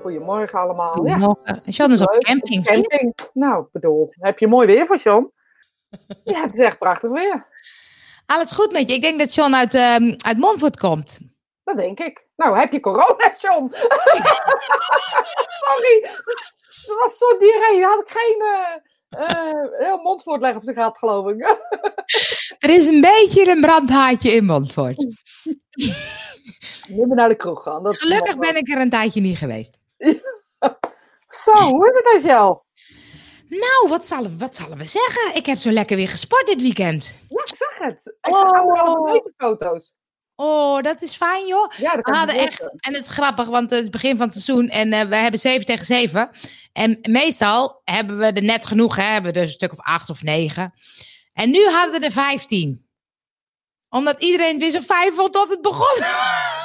Goedemorgen allemaal. Ja, Goedemorgen. John is op camping. camping. Nou, ik bedoel, heb je mooi weer voor John? Ja, het is echt prachtig weer. Alles goed met je? Ik denk dat John uit, ehm uit Montfort komt. Dat denk ik. Nou, heb je corona, John? Sorry, het was zo diarree. Had ik geen eh eh, heel mondvoortleg op zich gehad, geloof ik. Er is een beetje een brandhaatje in Montfort. Niet meer naar de kroeg gaan. Dat Gelukkig ben ik er een tijdje niet geweest. Zo, hoe is het met jou? Nou, wat zullen, wat zullen we zeggen? Ik heb zo lekker weer gesport dit weekend. Ja, ik zag het. Ik zag anderhalve meter foto's. Oh, dat is fijn joh. Ja, dat We hadden echt, en het is grappig, want het is begin van het seizoen en eh, we hebben 7 tegen 7. En meestal hebben we er net genoeg, hè? hebben we er een stuk of 8 of 9. En nu hadden we er 15. Omdat iedereen weer zo fijn vond dat het begon.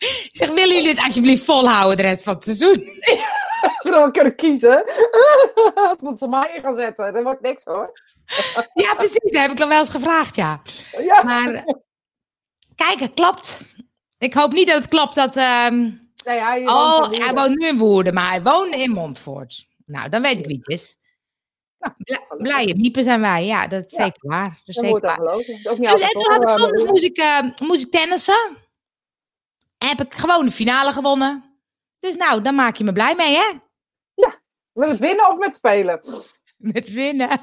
Ik zeg, willen jullie dit alsjeblieft volhouden de rest van het seizoen? Zodat we kunnen kiezen. Het moet ze maar in gaan zetten. Dat wordt niks hoor. Ja, precies, dat heb ik dan wel eens gevraagd, ja. Ja. Maar kijk, het klopt. Ik hoop niet dat het klopt dat... ehm, Nee, hij woont Oh, hij woont nu in Woerden, maar hij woonde in Montfort. Nou, dan weet ik wie het is. Nou, blije miepen zijn wij, ja, dat is Ja, zeker waar. Dat is Dat zeker waar. Dat ook niet Dus, en toen had ik zondag moest ik, eh, moest ik tennissen. Heb ik gewoon de finale gewonnen. Dus nou, dan maak je me blij mee, hè? Met het winnen of met spelen? Met winnen.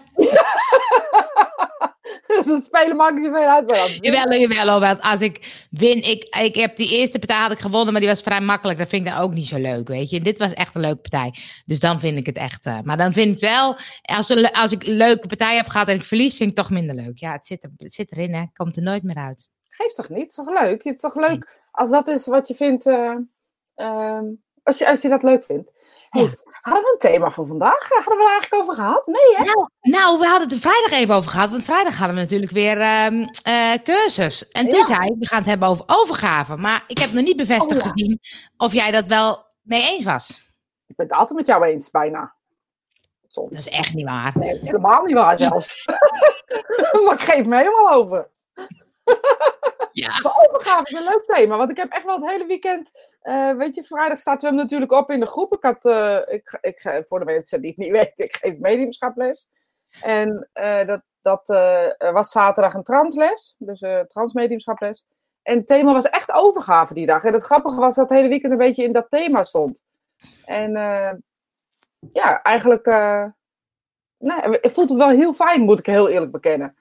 het spelen maakt niet zoveel uit. Maar Jawel, jawel, hoor, want als ik win, ik, ik heb die eerste partij had ik gewonnen, maar die was vrij makkelijk. Dat vind ik dan ook niet zo leuk, weet je. Dit was echt een leuke partij. Dus dan vind ik het echt, eh, maar dan vind ik het wel, als, als ik een leuke partij heb gehad en ik verlies, vind ik het toch minder leuk. Ja, het zit, er, het zit erin, hè. Komt er nooit meer uit. Geeft toch niet? Het is toch leuk? Het is toch leuk als dat is wat je vindt. eh, ehm, als, je, als je dat leuk vindt. Hey, Ja. Hadden we een thema voor vandaag? Hadden we er eigenlijk over gehad? Nee, hè? Nou, nou, we hadden het er vrijdag even over gehad, want vrijdag hadden we natuurlijk weer ehm, eh, cursus. En toen Ja. zei ik, we gaan het hebben over overgave. Maar ik heb nog niet bevestigd Oh, ja. gezien of jij dat wel mee eens was. Ik ben het altijd met jou eens, bijna. Soms. Dat is echt niet waar. Nee, helemaal niet waar zelfs. maar ik geef me helemaal over. Ja. Maar overgave is een leuk thema, want ik heb echt wel het hele weekend... eh, weet je, vrijdag staat we hem natuurlijk op in de groep. Ik had, eh, ik, ik, voor de mensen die het niet weten, ik geef mediumschaples. En eh, dat, dat was zaterdag een transles, dus transmediumschaples. En het thema was echt overgave die dag. En het grappige was dat het hele weekend een beetje in dat thema stond. En ja, eigenlijk... nou, voelt het wel heel fijn, moet ik heel eerlijk bekennen.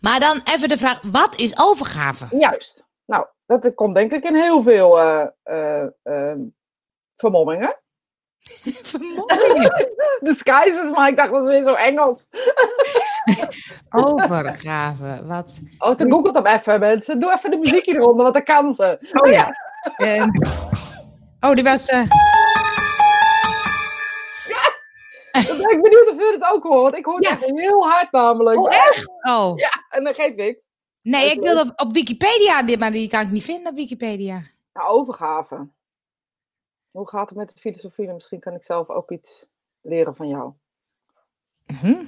Maar dan even de vraag, wat is overgave? Juist. Nou, dat komt denk ik in heel veel eh, eh, ehm, vermommingen. Vermommingen. Disguises, maar ik dacht dat was weer zo Engels. Overgave, wat? Oh, dan googelt hem even, mensen. Doe even de muziekje eronder, want dan kan ze. Oh ja. Ehm, oh, die was... Dan ben ik benieuwd of u het ook hoort. Want ik hoor het Ja. echt heel hard namelijk. Oh, echt? Oh. Ja, en dat geeft niks. Nee, ik wilde op, op Wikipedia, dit, maar die kan ik niet vinden op Wikipedia. Nou, overgave. Hoe gaat het met de filosofie? Misschien kan ik zelf ook iets leren van jou. Mhm.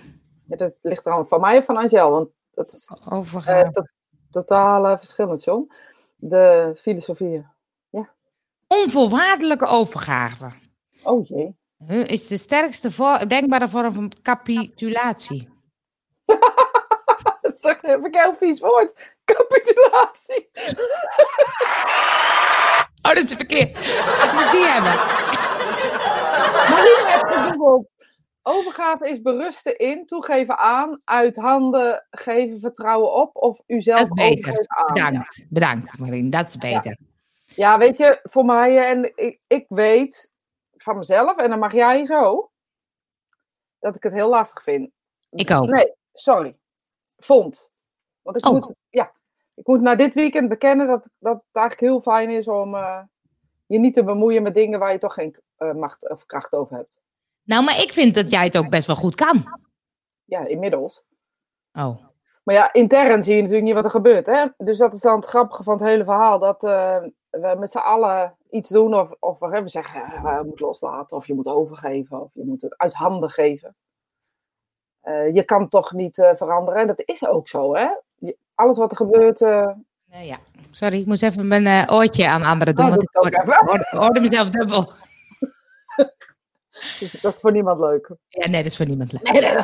Ja, dat ligt er aan van mij of van Angel, want dat is eh, Overgave. to- totaal eh, verschillend, John. De filosofie. Onvoorwaardelijke overgave. Oh jee. Huh, is de sterkste denkbare vorm van capitulatie. Dat heb ik een heel vies woord. Capitulatie. Oh, dat is verkeerd. Ik moest die hebben. Marien heeft gegoogeld. Overgave is berusten in, toegeven aan, uit handen geven, vertrouwen op of uzelf Dat is beter. overgeven aan. Ja. Bedankt. Bedankt, Marien. Dat is beter. Ja, weet je, voor mij eh, en ik, ik weet van mezelf, en dan mag jij zo, dat ik het heel lastig vind. Ik ook. Nee, sorry. Vond. Want ik Oh. moet, ja, ik moet na dit weekend bekennen dat, dat het eigenlijk heel fijn is om eh, je niet te bemoeien met dingen waar je toch geen eh, macht of kracht over hebt. Nou, maar ik vind dat jij het ook best wel goed kan. Ja, inmiddels. Oh. Maar ja, intern zie je natuurlijk niet wat er gebeurt. Hè? Dus dat is dan het grappige van het hele verhaal. Dat eh, we met z'n allen iets doen. Of, of we we zeggen, ja, je moet loslaten. Of je moet overgeven. Of je moet het uit handen geven. Eh, je kan toch niet eh, veranderen. En dat is ook zo. Hè? Je- alles wat er gebeurt, eh, Eh, ja, sorry, ik moest even mijn eh, oortje aan anderen doen, Oh, want ik hoorde, even. hoorde, hoorde mezelf dubbel. Dus dat is voor niemand leuk. Ja, nee, dat is voor niemand leuk. Nee, nee, Ja?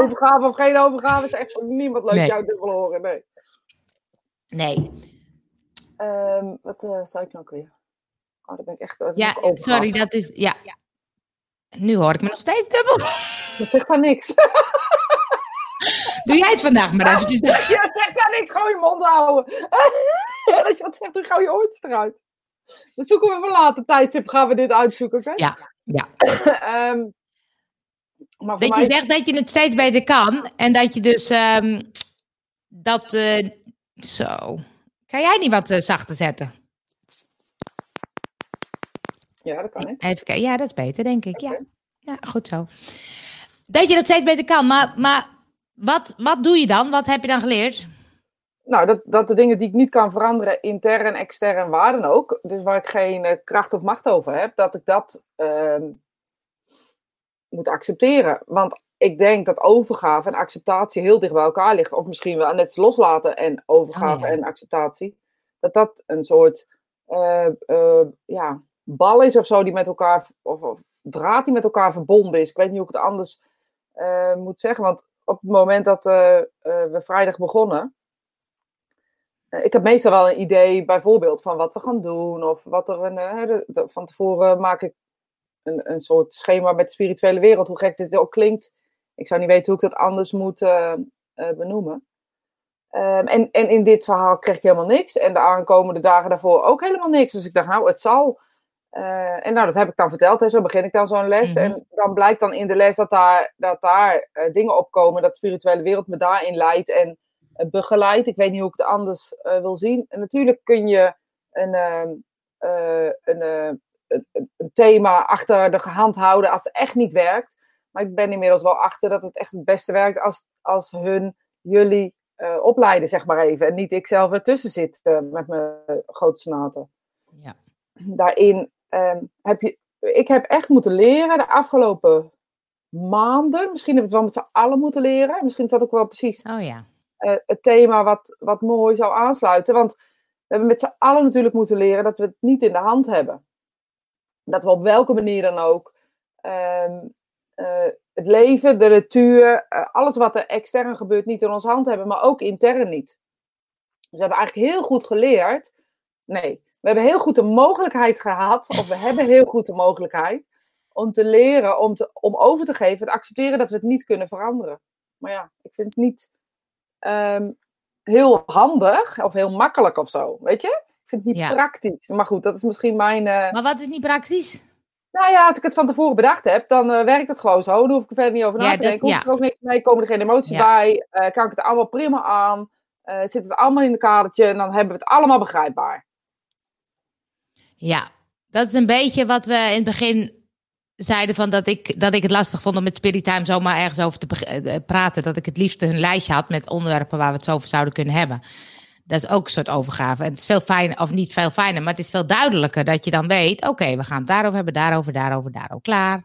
Overgave of geen overgave is echt voor niemand leuk. Nee. Jou dubbel horen, nee. Nee, Ehm, wat eh zei ik nou weer? Oh, daar ben ik echt... dat ja, sorry, dat is, ja. Nu hoor ik me nog steeds dubbel. Dat zegt daar niks. Doe jij het vandaag maar eventjes. Je zegt daar niks, gewoon je mond houden. En als je wat zegt, doe gauw je oortjes eruit. Dan zoeken we voor later tijdstip, gaan we dit uitzoeken, oké? Ja, ja. Ehm, maar Dat mij... je zegt dat je het steeds beter kan en dat je dus ehm, dat. eh, zo. Kan jij niet wat eh, zachter zetten? Ja, dat kan ik. Even kijken. Ja, dat is beter, denk ik. Ja, ja goed zo. Dat je dat steeds beter kan, maar, maar wat, wat doe je dan? Wat heb je dan geleerd? Nou, dat, dat de dingen die ik niet kan veranderen, intern, extern, waar dan ook, dus waar ik geen eh, kracht of macht over heb, dat ik dat ehm, moet accepteren. Want ik denk dat overgave en acceptatie heel dicht bij elkaar liggen. Of misschien wel net loslaten en overgave Oh, ja. en acceptatie. Dat dat een soort eh, eh, ja, bal is of zo die met elkaar, of, draad die met elkaar verbonden is. Ik weet niet hoe ik het anders eh, moet zeggen. Want op het moment dat eh, eh, we vrijdag begonnen, ik heb meestal wel een idee, bijvoorbeeld, van wat we gaan doen. Of wat er een. van tevoren maak ik een, een soort schema met de spirituele wereld. Hoe gek dit ook klinkt. Ik zou niet weten hoe ik dat anders moet benoemen. Ehm, en, en in dit verhaal kreeg ik helemaal niks. En de aankomende dagen daarvoor ook helemaal niks. Dus ik dacht, nou, het zal. Eh, en nou, dat heb ik dan verteld. Hè. Zo begin ik dan zo'n les. Mhm. En dan blijkt dan in de les dat daar, dat daar eh, dingen opkomen. Dat de spirituele wereld me daarin leidt en eh, begeleidt. Ik weet niet hoe ik het anders wil zien. En natuurlijk kun je een, ehm, eh, een, een, een- thema achter de hand houden als het echt niet werkt. Maar ik ben inmiddels wel achter dat het echt het beste werkt als, als hun jullie opleiden, zeg maar even. En niet ik zelf ertussen zit met mijn grote senaten. Ja. Daarin ehm, heb je... Ik heb echt moeten leren de afgelopen maanden. Misschien heb ik het wel met z'n allen moeten leren. Misschien is dat ook wel precies Oh ja. eh, het thema wat, wat mooi zou aansluiten. Want we hebben met z'n allen natuurlijk moeten leren dat we het niet in de hand hebben. Dat we op welke manier dan ook ehm, eh, het leven, de natuur, eh, alles wat er extern gebeurt niet in onze hand hebben, maar ook intern niet. Dus we hebben eigenlijk heel goed geleerd. Nee, we hebben heel goed de mogelijkheid gehad, of we hebben heel goed de mogelijkheid om te leren, om, te, om over te geven, te accepteren dat we het niet kunnen veranderen. Maar ja, ik vind het niet ehm, heel handig of heel makkelijk of zo, weet je? Ik vind het niet Ja. praktisch. Maar goed, dat is misschien mijn... eh, Maar wat is niet praktisch? nou ja, als ik het van tevoren bedacht heb, dan eh, werkt het gewoon zo. Dan hoef ik er verder niet over na Ja, te denken. Hoef ja. er ook niks mee, komen er geen emoties bij. eh, kan ik het allemaal prima aan. zit het allemaal in een kadertje en dan hebben we het allemaal begrijpbaar. Ja, dat is een beetje wat we in het begin zeiden van dat ik, dat ik het lastig vond om met Spirit Time zomaar ergens over te eh, praten. Dat ik het liefst een lijstje had met onderwerpen waar we het over zouden kunnen hebben. Dat is ook een soort overgave. En het is veel fijner, of niet veel fijner, maar het is veel duidelijker dat je dan weet: oké, we gaan het daarover hebben, daarover, daarover, daarover. Klaar.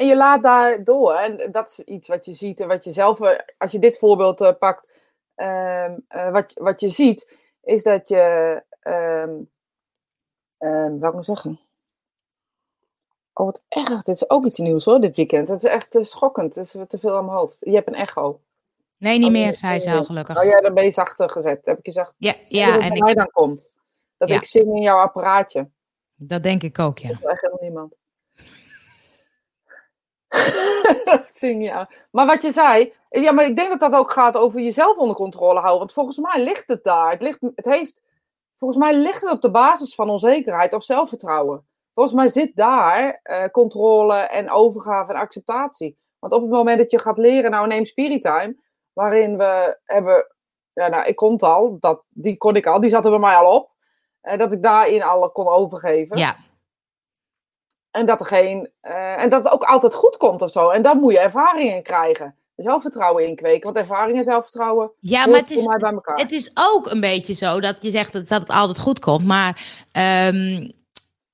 En je laat daardoor, en dat is iets wat je ziet en wat je zelf, eh, als je dit voorbeeld eh, pakt, ehm, eh, wat, wat je ziet, is dat je, ehm ehm, wat moet ik zeggen? Oh, wat erg. Dit is ook iets nieuws hoor, dit weekend. Het is echt eh, schokkend. Het is te veel aan mijn hoofd. Je hebt een echo. Nee, niet Oh, meer, zei ze al gelukkig. Oh ja, dan ben je zachter gezet. Heb ik je zacht. Ja, dat ja het en ik, mij dan komt. Dat Ja. ik zing in jouw apparaatje. dat denk ik ook, ja. Dat is echt helemaal niemand. zing ja. Maar wat je zei, ja, maar ik denk dat dat ook gaat over jezelf onder controle houden. Want volgens mij ligt het daar. Het, ligt, het heeft, volgens mij ligt het op de basis van onzekerheid of zelfvertrouwen. Volgens mij zit daar eh, controle en overgave en acceptatie. Want op het moment dat je gaat leren, nou neem Spirit Time, waarin we hebben, ja, nou, ik kon het al, dat, die kon ik al, die zat er bij mij al op. eh, dat ik daarin al kon overgeven. Ja, En dat er geen. eh, en dat het ook altijd goed komt of zo. En dan moet je ervaringen krijgen. Zelfvertrouwen inkweken. Want ervaring en zelfvertrouwen. ja maar het is, mij bij elkaar. Het is ook een beetje zo dat je zegt dat, dat het altijd goed komt. Maar ehm,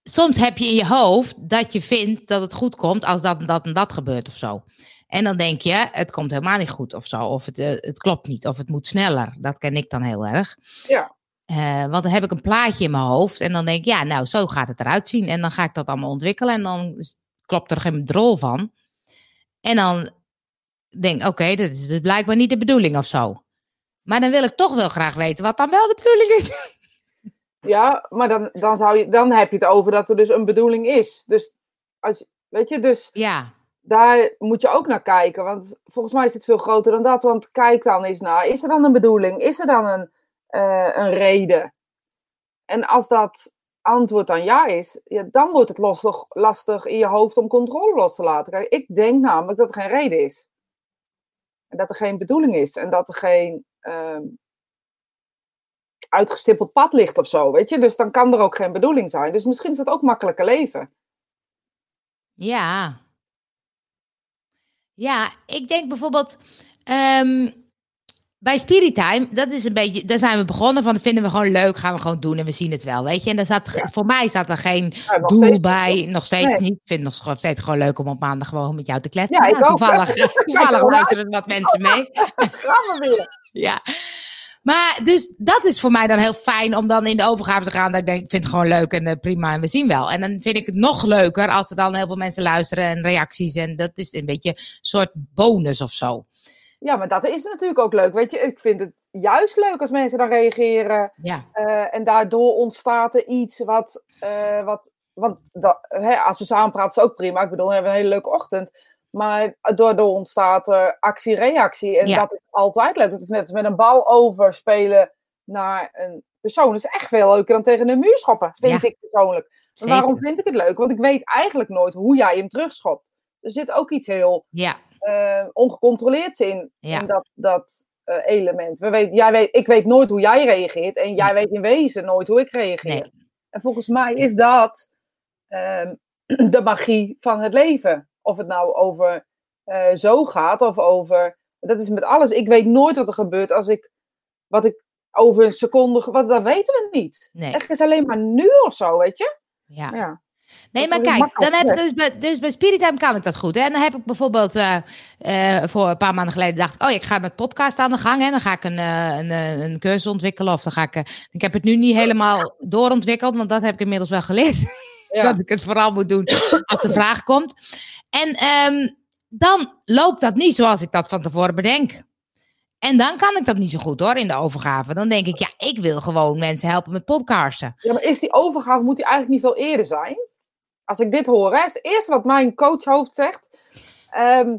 soms heb je in je hoofd dat je vindt dat het goed komt als dat en dat en dat gebeurt of zo. En dan denk je, het komt helemaal niet goed of zo. Of het, eh, het klopt niet, of het moet sneller. Dat ken ik dan heel erg. Ja. Eh, want dan heb ik een plaatje in mijn hoofd en dan denk ik, ja, nou, zo gaat het eruit zien. En dan ga ik dat allemaal ontwikkelen en dan klopt er geen drol van. En dan denk oké, dat is dus blijkbaar niet de bedoeling of zo. Maar dan wil ik toch wel graag weten wat dan wel de bedoeling is. Ja, maar dan, dan, zou je, dan heb je het over dat er dus een bedoeling is. Dus, als, weet je, dus Ja, daar moet je ook naar kijken. Want volgens mij is het veel groter dan dat. Want kijk dan eens naar, is er dan een bedoeling? Is er dan een, eh, een reden? En als dat antwoord dan ja is, ja, dan wordt het lastig, lastig in je hoofd om controle los te laten. Kijk, ik denk namelijk dat er geen reden is. En dat er geen bedoeling is. En dat er geen ehm, uitgestippeld pad ligt of zo, weet je. Dus dan kan er ook geen bedoeling zijn. Dus misschien is dat ook makkelijker leven. ja. Ja, ik denk bijvoorbeeld ehm, bij Spirit Time, dat is een beetje, daar zijn we begonnen van, dat vinden we gewoon leuk, gaan we gewoon doen en we zien het wel, weet je. En daar zat, Ja. voor mij zat er geen Ja, doel steeds bij, nog steeds Nee. niet. Ik vind het nog steeds gewoon leuk om op maandag gewoon met jou te kletsen. Ja, ik Nou, toevallig toevallig luisteren wat mensen mee. Gaan we weer. Ja. Maar dus dat is voor mij dan heel fijn om dan in de overgave te gaan. Dat ik denk, ik vind het gewoon leuk en eh, prima en we zien wel. En dan vind ik het nog leuker als er dan heel veel mensen luisteren en reacties. En dat is een beetje een soort bonus of zo. Ja, maar dat is natuurlijk ook leuk. Weet je, ik vind het juist leuk als mensen dan reageren. Ja, eh, en daardoor ontstaat er iets wat. eh, wat want dat, hè, als we samen praten is ook prima. Ik bedoel, we hebben een hele leuke ochtend. Maar daardoor ontstaat er actie-reactie. En Ja. dat is altijd leuk. Het is net als met een bal overspelen naar een persoon. Dat is echt veel leuker dan tegen een muur schoppen, vind Ja. ik persoonlijk. Maar waarom vind ik het leuk? Want ik weet eigenlijk nooit hoe jij hem terugschopt. Er zit ook iets heel Ja, eh, ongecontroleerd Ja. in dat, dat eh, element. We weet, jij weet, ik weet nooit hoe jij reageert en jij weet in wezen nooit hoe ik reageer. nee. En volgens mij is dat ehm, de magie van het leven. Of het nou over eh, zo gaat of over. Dat is met alles. Ik weet nooit wat er gebeurt als ik. Wat ik over een seconde. Wat, dat weten we niet. Nee. Echt is alleen maar nu of zo, weet je? Ja. Ja. Nee, Dat maar kijk, dan heb, dus, bij, dus bij Spirit Time kan ik dat goed. Hè? En dan heb ik bijvoorbeeld eh, eh, voor een paar maanden geleden dacht oh, ik ga met podcast aan de gang. Hè? Dan ga ik een, eh, een, een cursus ontwikkelen. Of dan ga ik. ik heb het nu niet helemaal doorontwikkeld, want dat heb ik inmiddels wel geleerd. Ja. dat ik het vooral moet doen als de vraag komt. En ehm, dan loopt dat niet zoals ik dat van tevoren bedenk. En dan kan ik dat niet zo goed hoor in de overgave. Dan denk ik, ja, ik wil gewoon mensen helpen met podcasten. Ja, maar is die overgave, moet die eigenlijk niet veel eerder zijn? Als ik dit hoor, hè, het eerste wat mijn coachhoofd zegt. ehm,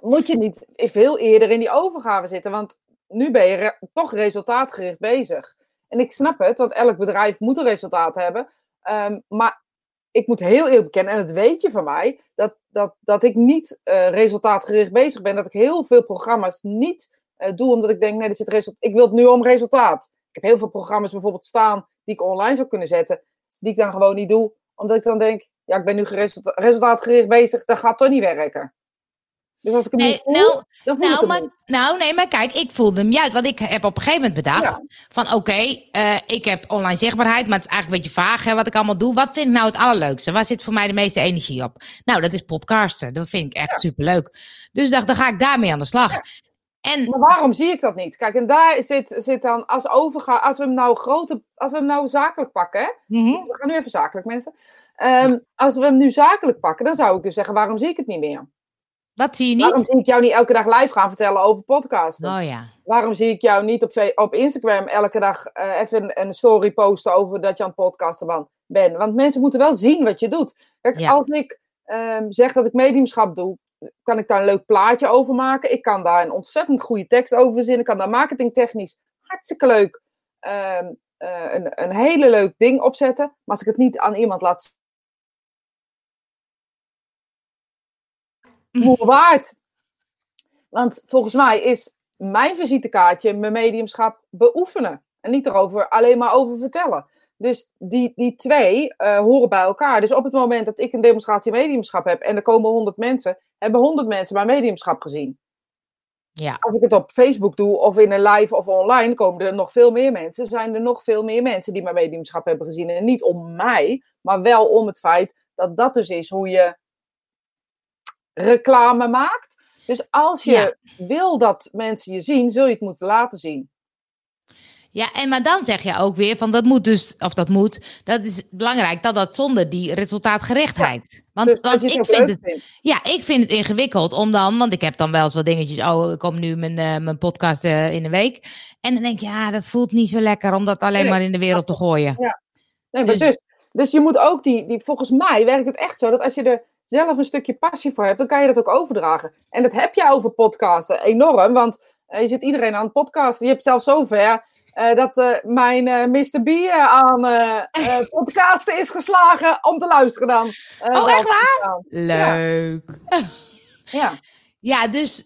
moet je niet veel eerder in die overgave zitten. Want nu ben je toch resultaatgericht bezig. En ik snap het, want elk bedrijf moet een resultaat hebben. Ehm, maar ik moet heel eerlijk bekennen, en dat weet je van mij, dat, dat, dat ik niet eh, resultaatgericht bezig ben. Dat ik heel veel programma's niet eh, doe, omdat ik denk, nee, er zit resultaat. Ik wil het nu om resultaat. Ik heb heel veel programma's bijvoorbeeld staan die ik online zou kunnen zetten, die ik dan gewoon niet doe, omdat ik dan denk, ja, ik ben nu geresulta- resultaatgericht bezig, dat gaat toch niet werken. Dus als ik hem Nee, niet voel, nou, dan voel ik Nou, hem maar, niet. nou, nee, maar kijk, ik voelde hem juist. Want ik heb op een gegeven moment bedacht Ja. van oké, eh, ik heb online zichtbaarheid, maar het is eigenlijk een beetje vaag hè, wat ik allemaal doe. Wat vind ik nou het allerleukste? Waar zit voor mij de meeste energie op? Nou, dat is podcasten. Dat vind ik echt superleuk. Dus dacht, dan ga ik daarmee aan de slag. En Maar waarom zie ik dat niet? Kijk, en daar zit, zit dan als overga, als we hem nou grote, als we hem nou zakelijk pakken, hè? Mhm. we gaan nu even zakelijk, mensen. Ehm, als we hem nu zakelijk pakken, dan zou ik dus zeggen, waarom zie ik het niet meer? wat zie je Waarom niet? zie ik jou niet elke dag live gaan vertellen over podcasten? Oh ja. Waarom zie ik jou niet op, op Instagram elke dag eh, even een, een story posten over dat je aan het podcasten bent? Want mensen moeten wel zien wat je doet. Kijk, Ja. als ik ehm, zeg dat ik mediumschap doe, kan ik daar een leuk plaatje over maken. Ik kan daar een ontzettend goede tekst over verzinnen. Ik kan daar marketingtechnisch hartstikke leuk ehm, eh, een, een hele leuk ding opzetten. Maar als ik het niet aan iemand laat zien, moe waard. Want volgens mij is mijn visitekaartje mijn mediumschap beoefenen. En niet erover alleen maar over vertellen. Dus die, die twee eh, horen bij elkaar. Dus op het moment dat ik een demonstratie mediumschap heb en er komen 100 mensen, hebben 100 mensen mijn mediumschap gezien. Ja. Als ik het op Facebook doe of in een live of online, komen er nog veel meer mensen. Zijn er nog veel meer mensen die mijn mediumschap hebben gezien. En niet om mij, maar wel om het feit dat dat dus is hoe je reclame maakt. Dus als je Ja. wil dat mensen je zien, zul je het moeten laten zien. Ja, en maar dan zeg je ook weer van dat moet dus, of dat moet, dat is belangrijk dat dat zonder die resultaatgerichtheid. Want, Dus want je ik vind het, vindt. ja, ik vind het ingewikkeld om dan, want ik heb dan wel eens wat dingetjes, oh, ik kom nu mijn, eh, mijn podcast eh, in een week. En dan denk ik, ja, dat voelt niet zo lekker om dat alleen Nee. maar in de wereld te gooien. Nee, maar Dus- dus, dus je moet ook die, die, volgens mij werkt het echt zo dat als je er zelf een stukje passie voor hebt, dan kan je dat ook overdragen. En dat heb je over podcasten enorm, want eh, je zit iedereen aan het podcasten. Je hebt zelfs zover eh, dat eh, mijn eh, Mr. B eh, aan podcasten is geslagen om te luisteren dan. Oh, echt waar? Leuk. Ja. Ja, dus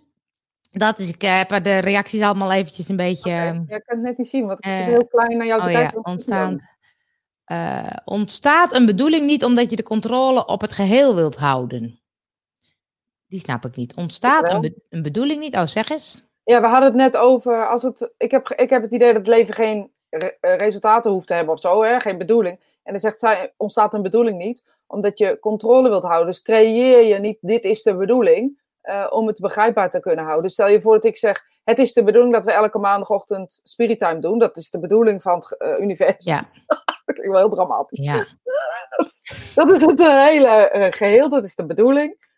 dat is, ik heb de reacties allemaal eventjes een beetje... Oké. Ja, ik kan het net niet zien, want ik zit heel klein naar jou te Oh ja, ontstaan. eh, ontstaat een bedoeling niet omdat je de controle op het geheel wilt houden? Die snap ik niet. Ontstaat een, Jawel. be- een bedoeling niet? Oh, zeg eens. Ja, we hadden het net over. Als het, ik, heb, ik heb het idee dat het leven geen re- eh, resultaten hoeft te hebben of zo, hè? geen bedoeling. En dan zegt zij: ontstaat een bedoeling niet, omdat je controle wilt houden. Dus creëer je niet: dit is de bedoeling, eh, om het begrijpbaar te kunnen houden. Stel je voor dat ik zeg: het is de bedoeling dat we elke maandagochtend Spirit Time doen. Dat is de bedoeling van het eh, universum. Ja, Dat klinkt wel heel dramatisch. ja. Dat is het hele eh, geheel, dat is de bedoeling.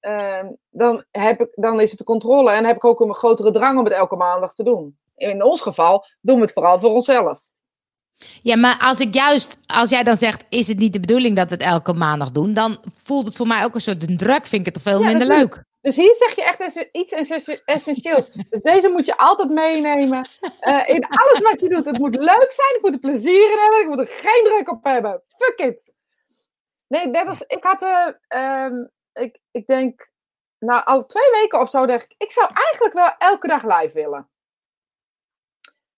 Ehm, dan, heb ik, dan is het de controle en heb ik ook een grotere drang om het elke maandag te doen. In ons geval doen we het vooral voor onszelf. ja, maar als ik juist, als jij dan zegt, is het niet de bedoeling dat we het elke maandag doen, dan voelt het voor mij ook een soort druk, vind ik het veel Ja, minder natuurlijk. leuk. Dus hier zeg je echt iets essen- essentieels. Dus deze moet je altijd meenemen. eh, in alles wat je doet. Het moet leuk zijn, ik moet er plezier in hebben, ik moet er geen druk op hebben. Fuck it. Nee, net als ik had, ehm, ik, ik denk, nou al twee weken of zo, denk ik, ik zou eigenlijk wel elke dag live willen.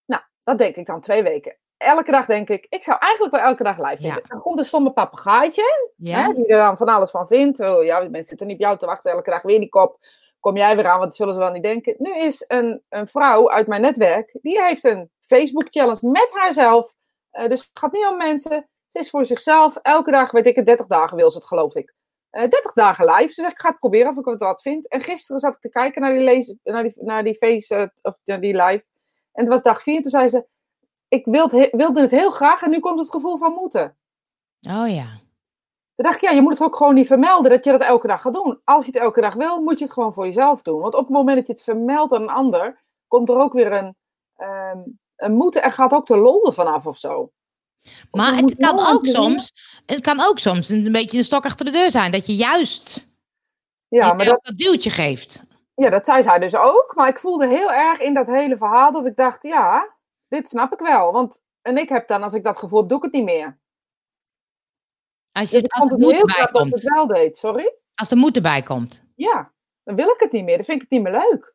Nou, dat denk ik dan twee weken. Elke dag denk ik, ik zou eigenlijk wel elke dag live Ja. willen. Dan komt een stomme papegaaitje, Ja? Hè, die er dan van alles van vindt. Oh, ja, mensen zitten niet op jou te wachten elke dag weer die kop. Kom jij weer aan, want dat zullen ze wel niet denken. Nu is een, een vrouw uit mijn netwerk, die heeft een Facebook challenge met haarzelf. Eh, dus het gaat niet om mensen. Ze is voor zichzelf. Elke dag, weet ik het, 30 dagen wil ze het, geloof ik. Eh 30 dagen live. Ze zegt, ik ga het proberen of ik wat, wat vind. En gisteren zat ik te kijken naar die, lees, naar die, naar die face, eh, of naar die live. En het was dag 4. Toen zei ze, ik wilde, wilde het heel graag en nu komt het gevoel van moeten. Oh ja. Toen dacht ik, ja, je moet het ook gewoon niet vermelden dat je dat elke dag gaat doen. Als je het elke dag wil, moet je het gewoon voor jezelf doen. Want op het moment dat je het vermeldt aan een ander, komt er ook weer een, ehm, een moeten en gaat ook de lol ervan af of zo. Maar het kan ook soms, het kan ook soms een, beetje een stok achter de deur zijn. Dat je juist Ja, maar dat, dat duwtje geeft. ja, dat zei zij dus ook. Maar ik voelde heel erg in dat hele verhaal dat ik dacht, ja, dit snap ik wel. Want, en ik heb dan, als ik dat gevoel heb, doe ik het niet meer. Als, Dus je, ik als vond er het moed heel bij graag dat ik komt. het wel deed, sorry. Als er moed erbij komt. Ja, dan wil ik het niet meer. Dan vind ik het niet meer leuk.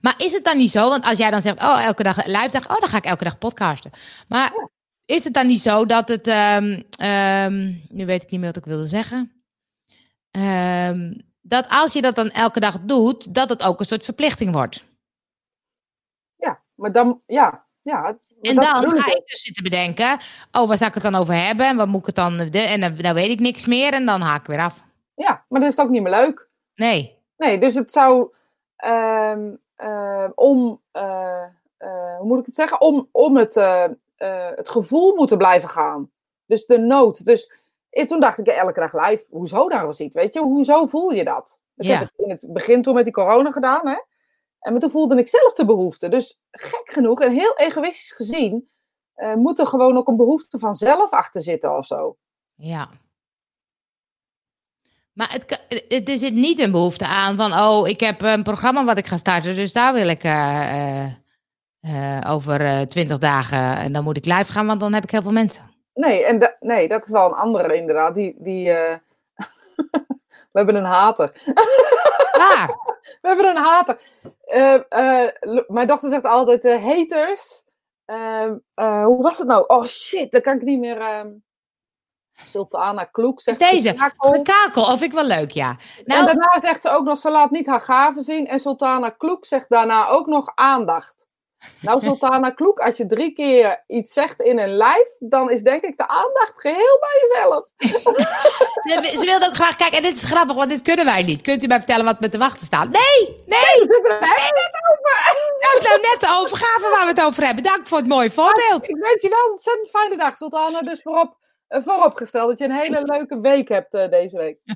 Maar is het dan niet zo? Want als jij dan zegt, oh, elke dag live dag, oh, dan ga ik elke dag podcasten. Maar Ja. Is het dan niet zo dat het, ehm, ehm, nu weet ik niet meer wat ik wilde zeggen. Ehm, dat als je dat dan elke dag doet, dat het ook een soort verplichting wordt. Ja, maar dan, ja, ja. En dat dan ga ik dus zitten bedenken, oh, waar zou ik het dan over hebben? En wat moet ik het dan, de, en dan, dan weet ik niks meer en dan haak ik weer af. Ja, maar dan is ook niet meer leuk. Nee, Nee, dus het zou eh, om, eh, eh, hoe moet ik het zeggen? Om, om het, eh, eh, het gevoel moeten blijven gaan. Dus de nood. Dus eh, toen dacht ik, elke dag live, hoezo dan was iets? Weet je, hoezo voel je dat? Ik Ja. heb het in het begin toen met die corona gedaan, hè? En maar toen voelde ik zelf de behoefte. Dus gek genoeg en heel egoïstisch gezien, eh, moet er gewoon ook een behoefte van zelf achter zitten of zo. ja. Maar het, ka- het, er zit niet een behoefte aan van, oh, ik heb een programma wat ik ga starten, dus daar wil ik eh, eh, eh, over twintig dagen en dan moet ik live gaan, want dan heb ik heel veel mensen. Nee, en da- nee, dat is wel een andere inderdaad. Die, die, eh, We hebben een hater. Waar? We hebben een hater. Eh, eh, mijn dochter zegt altijd eh, haters. Ehm, eh, hoe was het nou? Oh shit, dan kan ik niet meer. ehm Sultana Kloek Is zegt. deze? gekakel. Gekakel, of ik wel leuk, ja. En Nou, daarna zegt ze ook nog, ze laat niet haar gaven zien. En Sultana Kloek zegt daarna ook nog aandacht. Nou, Sultana Kloek, als je drie keer iets zegt in een live, dan is denk ik de aandacht geheel bij jezelf. Ze, ze wilde ook graag kijken. En dit is grappig, want dit kunnen wij niet. Kunt u mij vertellen wat met de wachten staat? Nee, nee. Dat is nou net de overgave waar we het over hebben. Dank voor het mooie voorbeeld. Ik wens je wel een ontzettend fijne dag, Sultana. Dus voorop, eh, vooropgesteld dat je een hele leuke week hebt eh, deze week.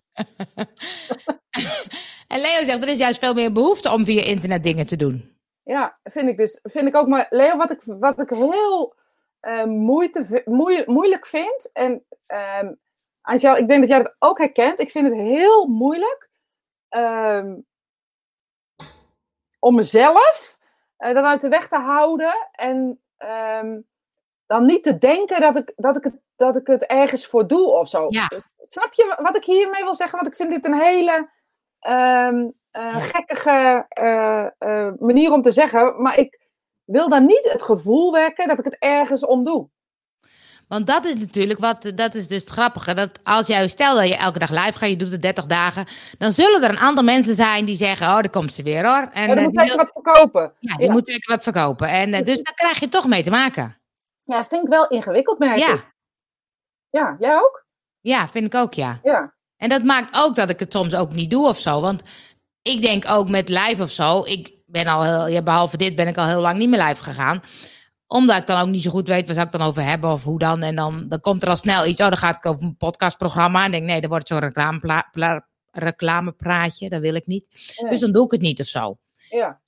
En Leo zegt, er is juist veel meer behoefte om via internet dingen te doen. Ja, vind ik dus. Vind ik ook. Maar Leo, wat ik, wat ik heel eh, moeite, moei- moeilijk vind. En ehm Angel, ik denk dat jij dat ook herkent. Ik vind het heel moeilijk ehm, om mezelf eh dan uit de weg te houden. En ehm, dan niet te denken dat ik, dat, ik het, dat ik het ergens voor doe of zo. Ja. Dus snap je wat ik hiermee wil zeggen? Want ik vind dit een hele eh, gekkige eh, eh, manier om te zeggen. Maar ik wil dan niet het gevoel wekken dat ik het ergens om doe. Want dat is natuurlijk wat, dat is dus het grappige. Dat als jij, stel dat je elke dag live gaat, je doet het 30 dagen. Dan zullen er een aantal mensen zijn die zeggen, oh, daar komt ze weer hoor. En Maar dan moet ik wil- wat verkopen. ja, die ja. moet zeker wat verkopen. En dus daar krijg je toch mee te maken. Ja, vind ik wel ingewikkeld, merk Ja, ik. Ja, jij ook? ja, vind ik ook, ja. Ja. En dat maakt ook dat ik het soms ook niet doe of zo. Want ik denk ook met live of zo. Ik ben al heel, ja, behalve dit ben ik al heel lang niet meer live gegaan. Omdat ik dan ook niet zo goed weet waar zou ik dan over hebben of hoe dan. En dan, dan komt er al snel iets. Oh, dan gaat ik over mijn podcastprogramma. En denk nee, dan wordt zo'n reclamepraatje. Dat wil ik niet. Nee. Dus dan doe ik het niet of zo. ja.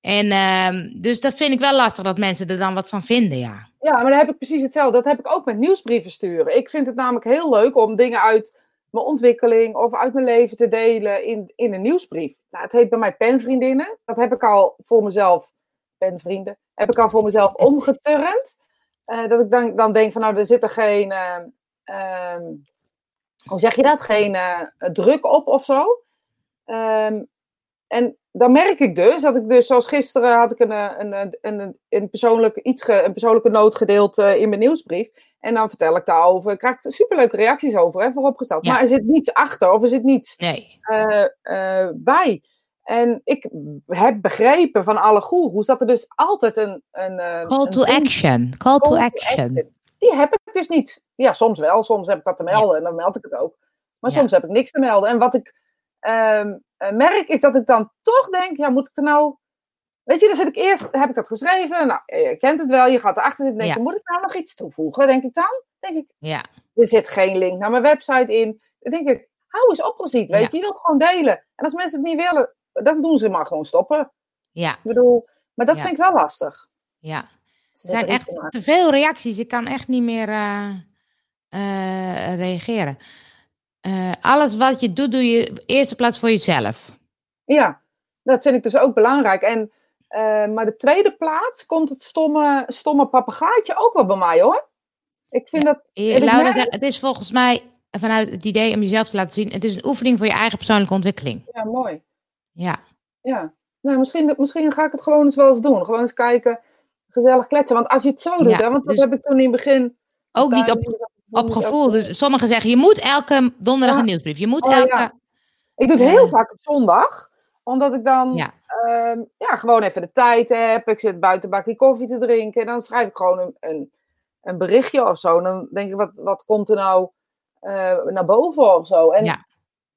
En ehm, dus dat vind ik wel lastig dat mensen er dan wat van vinden, ja. Ja, maar dan heb ik precies hetzelfde. Dat heb ik ook met nieuwsbrieven sturen. Ik vind het namelijk heel leuk om dingen uit mijn ontwikkeling of uit mijn leven te delen in, in een nieuwsbrief. Nou, het heet bij mij penvriendinnen. Dat heb ik al voor mezelf, penvrienden, heb ik al voor mezelf omgeturnd. Eh, dat ik dan, dan denk van nou, er zit er geen, eh, ehm, hoe zeg je dat, geen eh, druk op of zo. Ehm, en dan merk ik dus dat ik dus, zoals gisteren had ik een, eh, een, een, een, een, persoonlijk, iets ge- een persoonlijke noot gedeeld eh, in mijn nieuwsbrief. En dan vertel ik daarover. Ik krijg er superleuke reacties over, hè, vooropgesteld. Ja. Maar er zit niets achter of er zit niets Nee. eh, eh, bij. En ik heb begrepen van alle goeroes dat er dus altijd een... een eh, Call to action. Call to action. action. Die heb ik dus niet. Ja, soms wel. Soms heb ik wat te melden en dan meld ik het ook. Maar Ja. soms heb ik niks te melden. En wat ik ehm, eh, merk is dat ik dan toch denk, ja, moet ik er nou... Weet je, dan zit ik eerst, heb ik dat geschreven. Nou, je kent het wel. Je gaat erachter zitten en denk Ja. je, moet ik nou nog iets toevoegen? Denk ik dan? Denk ik, Ja. er zit geen link naar mijn website in. Dan denk ik, hou eens op, weet Ja. je. Je wilt gewoon delen. En als mensen het niet willen, dan doen ze maar gewoon stoppen. Ja. Ik bedoel, maar dat Ja. vind ik wel lastig. Ja. Er zijn echt te veel reacties. Ik kan echt niet meer eh, eh, reageren. Eh, alles wat je doet, doe je op eerste plaats voor jezelf. Ja, dat vind ik dus ook belangrijk. En, eh, maar de tweede plaats komt het stomme, stomme papegaaitje ook wel bij mij hoor. Ik vind dat. Ik Laura zegt, het is volgens mij vanuit het idee om jezelf te laten zien. Het is een oefening voor je eigen persoonlijke ontwikkeling. Ja, mooi. Ja, Ja. Nou, misschien, misschien ga ik het gewoon eens wel eens doen. Gewoon eens kijken, gezellig kletsen. Want als je het zo doet, Ja, hè, want dat dus- heb ik toen in het begin. ook niet op, op gevoel. Dus sommigen zeggen, je moet elke donderdag een nieuwsbrief. Je moet Oh, elke... Ik doe het heel Eh. vaak op zondag, omdat ik dan Ja. ehm, ja, gewoon even de tijd heb. Ik zit buiten een bakje koffie te drinken. En dan schrijf ik gewoon een, een, een berichtje of zo. En dan denk ik, wat, wat komt er nou eh, naar boven of zo? En Ja.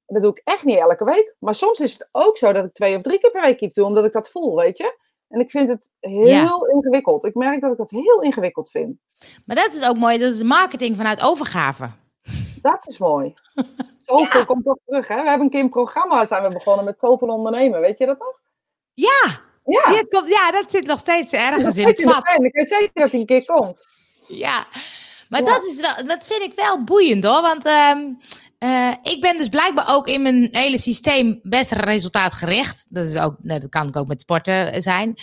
dat doe ik echt niet elke week. Maar soms is het ook zo dat ik twee of drie keer per week iets doe, omdat ik dat voel, weet je? En ik vind het heel ingewikkeld. Ik merk dat ik dat heel ingewikkeld vind. Maar dat is ook mooi. Dat is marketing vanuit overgave. Dat is mooi. Zoveel komt toch terug, hè? We hebben een keer een programma zijn we begonnen met zoveel ondernemen. Weet je dat nog? Ja, Ja. ja, komt, ja dat zit nog steeds ergens in het vat. Ik weet zeker dat hij een keer komt. Ja, maar Ja. Dat, is wel, dat vind ik wel boeiend hoor. Want ehm, eh, ik ben dus blijkbaar ook in mijn hele systeem best resultaatgericht. Dat, is ook, dat kan ik ook met sporten zijn.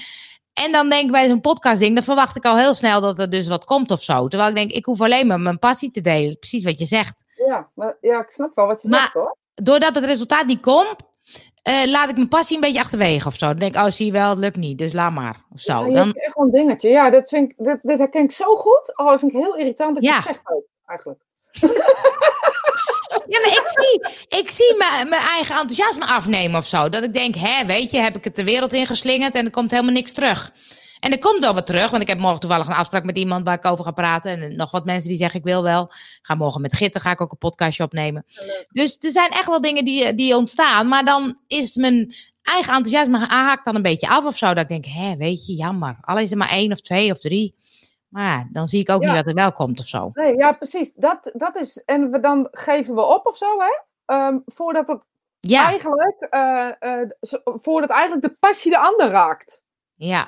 En dan denk ik bij zo'n podcastding, dan verwacht ik al heel snel dat er dus wat komt of zo. Terwijl ik denk, ik hoef alleen maar mijn passie te delen. Precies wat je zegt. Ja, maar, ja, ik snap wel wat je Maar- zegt hoor. Doordat het resultaat niet komt, eh, laat ik mijn passie een beetje achterwege of zo. Dan denk ik, oh zie je wel, het lukt niet, dus laat maar. Of zo. Ja, je Dan, echt wel een dingetje. Ja, dat vind ik, dit herken ik zo goed. Oh, dat vind ik heel irritant dat je Ja. het zegt ook, eigenlijk. Ja, maar ik zie, ik zie mijn, mijn eigen enthousiasme afnemen of zo. Dat ik denk, hè, weet je, heb ik het de wereld ingeslingerd en er komt helemaal niks terug. En er komt wel wat terug, want ik heb morgen toevallig een afspraak met iemand waar ik over ga praten. En nog wat mensen die zeggen, ik wil wel. Ik ga morgen met Gitter ga ik ook een podcastje opnemen. Dus er zijn echt wel dingen die, die ontstaan. Maar dan is mijn eigen enthousiasme haakt dan een beetje af of zo. Dat ik denk, hè, weet je, jammer. Al is er maar één of twee of drie. Maar ja, dan zie ik ook Ja. niet wat er wel komt of zo. Nee, ja, precies. Dat, dat is, en we, dan geven we op of zo, hè? Ehm, voordat het Ja, eigenlijk, eh, eh, voordat eigenlijk de passie de ander raakt. ja.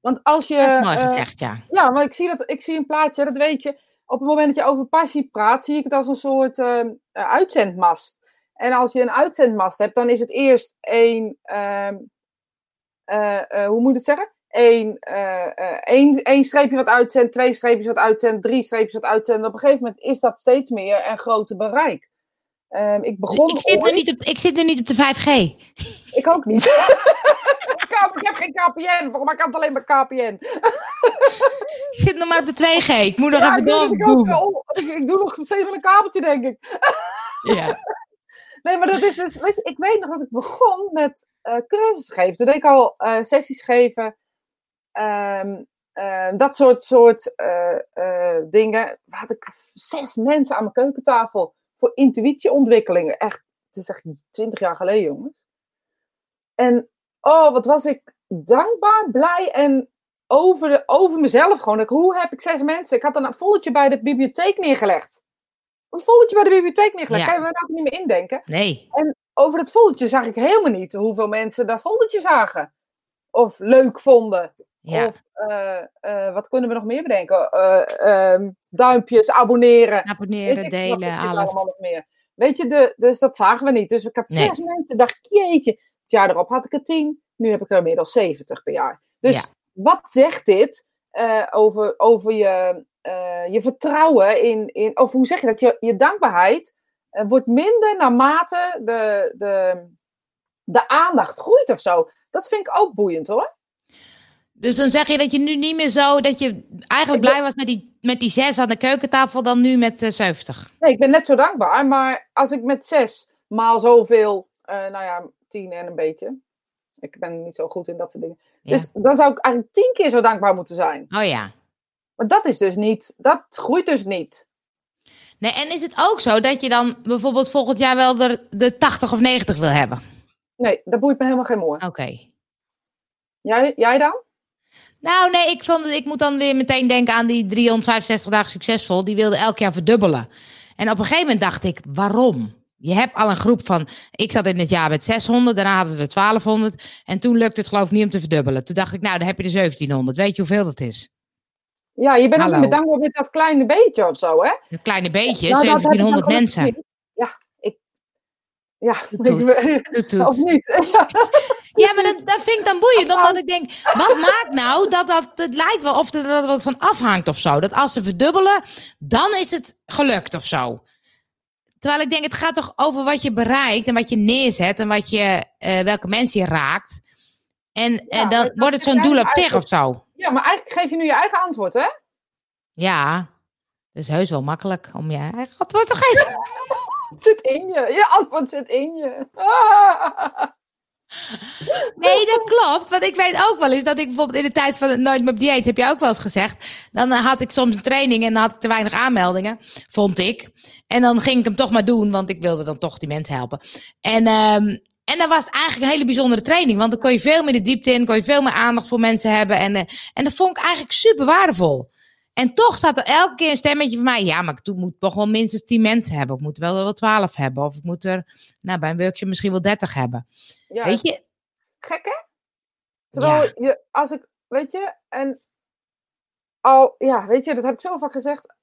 Want als je. Dat is mooi eh, gezegd, ja. ja, maar ik zie, dat, ik zie een plaatje, dat weet je. Op het moment dat je over passie praat, zie ik het als een soort ehm, eh, uitzendmast. En als je een uitzendmast hebt, dan is het eerst één. ehm, eh, eh, hoe moet ik het zeggen? Eh, eh, één, één streepje wat uitzendt, twee streepjes wat uitzendt, drie streepjes wat uitzendt. Op een gegeven moment is dat steeds meer en groter bereik. Ehm, ik begon. Ik zit, ooit- niet op, ik zit nu niet op de 5G. Ik ook niet. ik heb geen KPN, mij kan het alleen maar KPN. Ik zit nog maar op de 2G. Ik moet nog Ja, even ik, dat ik, ook, ik, ik doe nog steeds een kabeltje, denk ik. Ja. Nee, maar dat is dus, weet je, ik weet nog dat ik begon met eh cursussen geven. Toen deed ik al sessies geven. Ehm, eh, dat soort, soort eh, eh, dingen. Had ik zes mensen aan mijn keukentafel voor intuïtieontwikkelingen. Echt, het is echt twintig jaar geleden, jongens. En oh, wat was ik dankbaar, blij en over, de, over mezelf gewoon. Ik, hoe heb ik zes mensen? Ik had dan een volletje bij de bibliotheek neergelegd. Een volletje bij de bibliotheek neergelegd. Ja. Kan je me daar niet meer indenken? Nee. over dat foldertje zag ik helemaal niet hoeveel mensen dat foldertje zagen. Of leuk vonden. Ja. Of eh, eh, wat kunnen we nog meer bedenken? Ehm, duimpjes, abonneren. Abonneren, ik delen, alles. allemaal nog meer. Weet je, de, dus dat zagen we niet. Dus ik had Nee. zes mensen. dacht jeetje. Het jaar erop had ik er tien. Nu heb ik er inmiddels 70 per jaar. Dus Ja. wat zegt dit over, over je, je vertrouwen in, in... Of hoe zeg je dat? Je, je dankbaarheid wordt minder naarmate de, de, de aandacht groeit of zo. Dat vind ik ook boeiend hoor. Dus dan zeg je dat je nu niet meer zo, dat je eigenlijk blij was met die, met die zes aan de keukentafel dan nu met eh 70. Nee, ik ben net zo dankbaar. Maar als ik met zes maal zoveel, eh, nou ja, tien en een beetje. Ik ben niet zo goed in dat soort dingen. Ja. Dus dan zou ik eigenlijk tien keer zo dankbaar moeten zijn. Oh ja. Maar dat is dus niet, dat groeit dus niet. Nee, en is het ook zo dat je dan bijvoorbeeld volgend jaar wel de, de 80 of 90 wil hebben? Nee, dat boeit me helemaal geen moer. Oké. Jij, jij dan? Nou, nee, ik, vond, ik moet dan weer meteen denken aan die 365 dagen succesvol. Die wilde elk jaar verdubbelen. En op een gegeven moment dacht ik, waarom? Je hebt al een groep van, ik zat in het jaar met 600, daarna hadden ze er 1200. En toen lukte het geloof ik niet om te verdubbelen. Toen dacht ik, nou, dan heb je de 1700. Weet je hoeveel dat is? Ja, je bent ook Hallo. meer dankbaar met dat kleine beetje of zo, hè? Een kleine beetje, Nou, dat heb ik dan 1700 gelukkig mensen. Ja, of niet? Ja, maar dat, dat vind ik dan boeiend, omdat ik denk, wat maakt nou dat dat, het lijkt wel of er dat er wat van afhangt of zo. Dat als ze verdubbelen, dan is het gelukt of zo. Terwijl ik denk, het gaat toch over wat je bereikt en wat je neerzet en wat je, eh, welke mensen je raakt. En, en maar dan dat wordt het zo'n doel op zich of zo. Ja, maar eigenlijk geef je nu je eigen antwoord, hè? Ja, dat is heus wel makkelijk om je eigen antwoord te geven. Zit in je. Je antwoord zit in je. Nee, dat klopt. Want ik weet ook wel eens dat ik bijvoorbeeld in de tijd van het Nooit meer op dieet, heb je ook wel eens gezegd. Dan eh, had ik soms een training en dan had ik te weinig aanmeldingen, vond ik. En dan ging ik hem toch maar doen, want ik wilde dan toch die mensen helpen. En, ehm, en dan was het eigenlijk een hele bijzondere training, want dan kon je veel meer de diepte in, kon je veel meer aandacht voor mensen hebben. En, eh, en dat vond ik eigenlijk super waardevol. En toch zat er elke keer een stemmetje van mij. Ja, maar ik moet toch wel minstens 10 mensen hebben. Ik moet er wel wel 12 hebben. Of ik moet er nou, bij een workshop misschien wel 30 hebben. Ja, Weet je? gek hè? Terwijl Ja. je, als ik, weet je, en al, ja, weet je, dat heb ik zo vaak gezegd.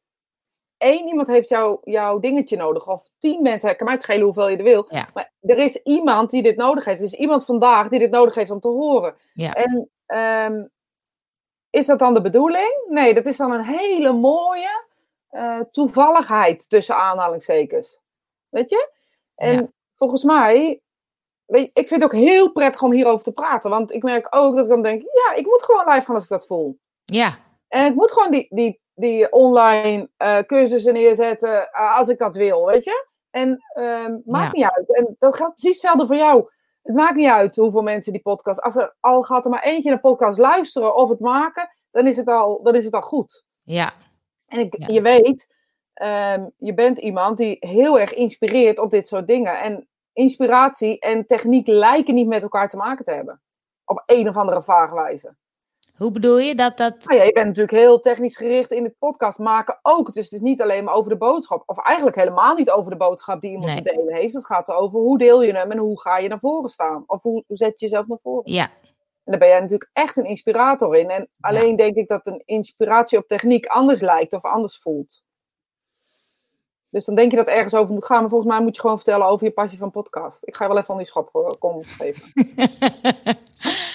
Eén iemand heeft jou, jouw dingetje nodig, of tien mensen, het kan mij het schelen hoeveel je er wil. Ja. Maar er is iemand die dit nodig heeft. Er is iemand vandaag die dit nodig heeft om te horen. Ja. En ehm, is dat dan de bedoeling? Nee, dat is dan een hele mooie eh, toevalligheid tussen aanhalingstekens. Weet je? En Ja. volgens mij, weet je, ik vind het ook heel prettig om hierover te praten. Want ik merk ook dat ik dan denk, ja, ik moet gewoon live gaan als ik dat voel. Ja, En ik moet gewoon die, die, die online eh, cursussen neerzetten eh, als ik dat wil, weet je? En ehm, maakt niet uit. En dat gaat precies hetzelfde voor jou. Het maakt niet uit hoeveel mensen die podcast. Als er al gaat er maar eentje naar podcast luisteren of het maken, dan is het al, dan is het al goed. Ja. En ik, Ja. je weet, ehm, je bent iemand die heel erg inspireert op dit soort dingen. En inspiratie en techniek lijken niet met elkaar te maken te hebben. Op een of andere vage wijze. Hoe bedoel je dat dat... Nou ja, je bent natuurlijk heel technisch gericht in het podcast maken ook. Dus het is niet alleen maar over de boodschap. Of eigenlijk helemaal niet over de boodschap die iemand Nee. te delen heeft. Het gaat over hoe deel je hem en hoe ga je naar voren staan. Of hoe, hoe zet je jezelf naar voren. Ja, En daar ben jij natuurlijk echt een inspirator in. En alleen denk ik dat een inspiratie op techniek anders lijkt of anders voelt. Dus dan denk je dat ergens over moet gaan. Maar volgens mij moet je gewoon vertellen over je passie van podcast. Ik ga je wel even van die schop eh, comment geven.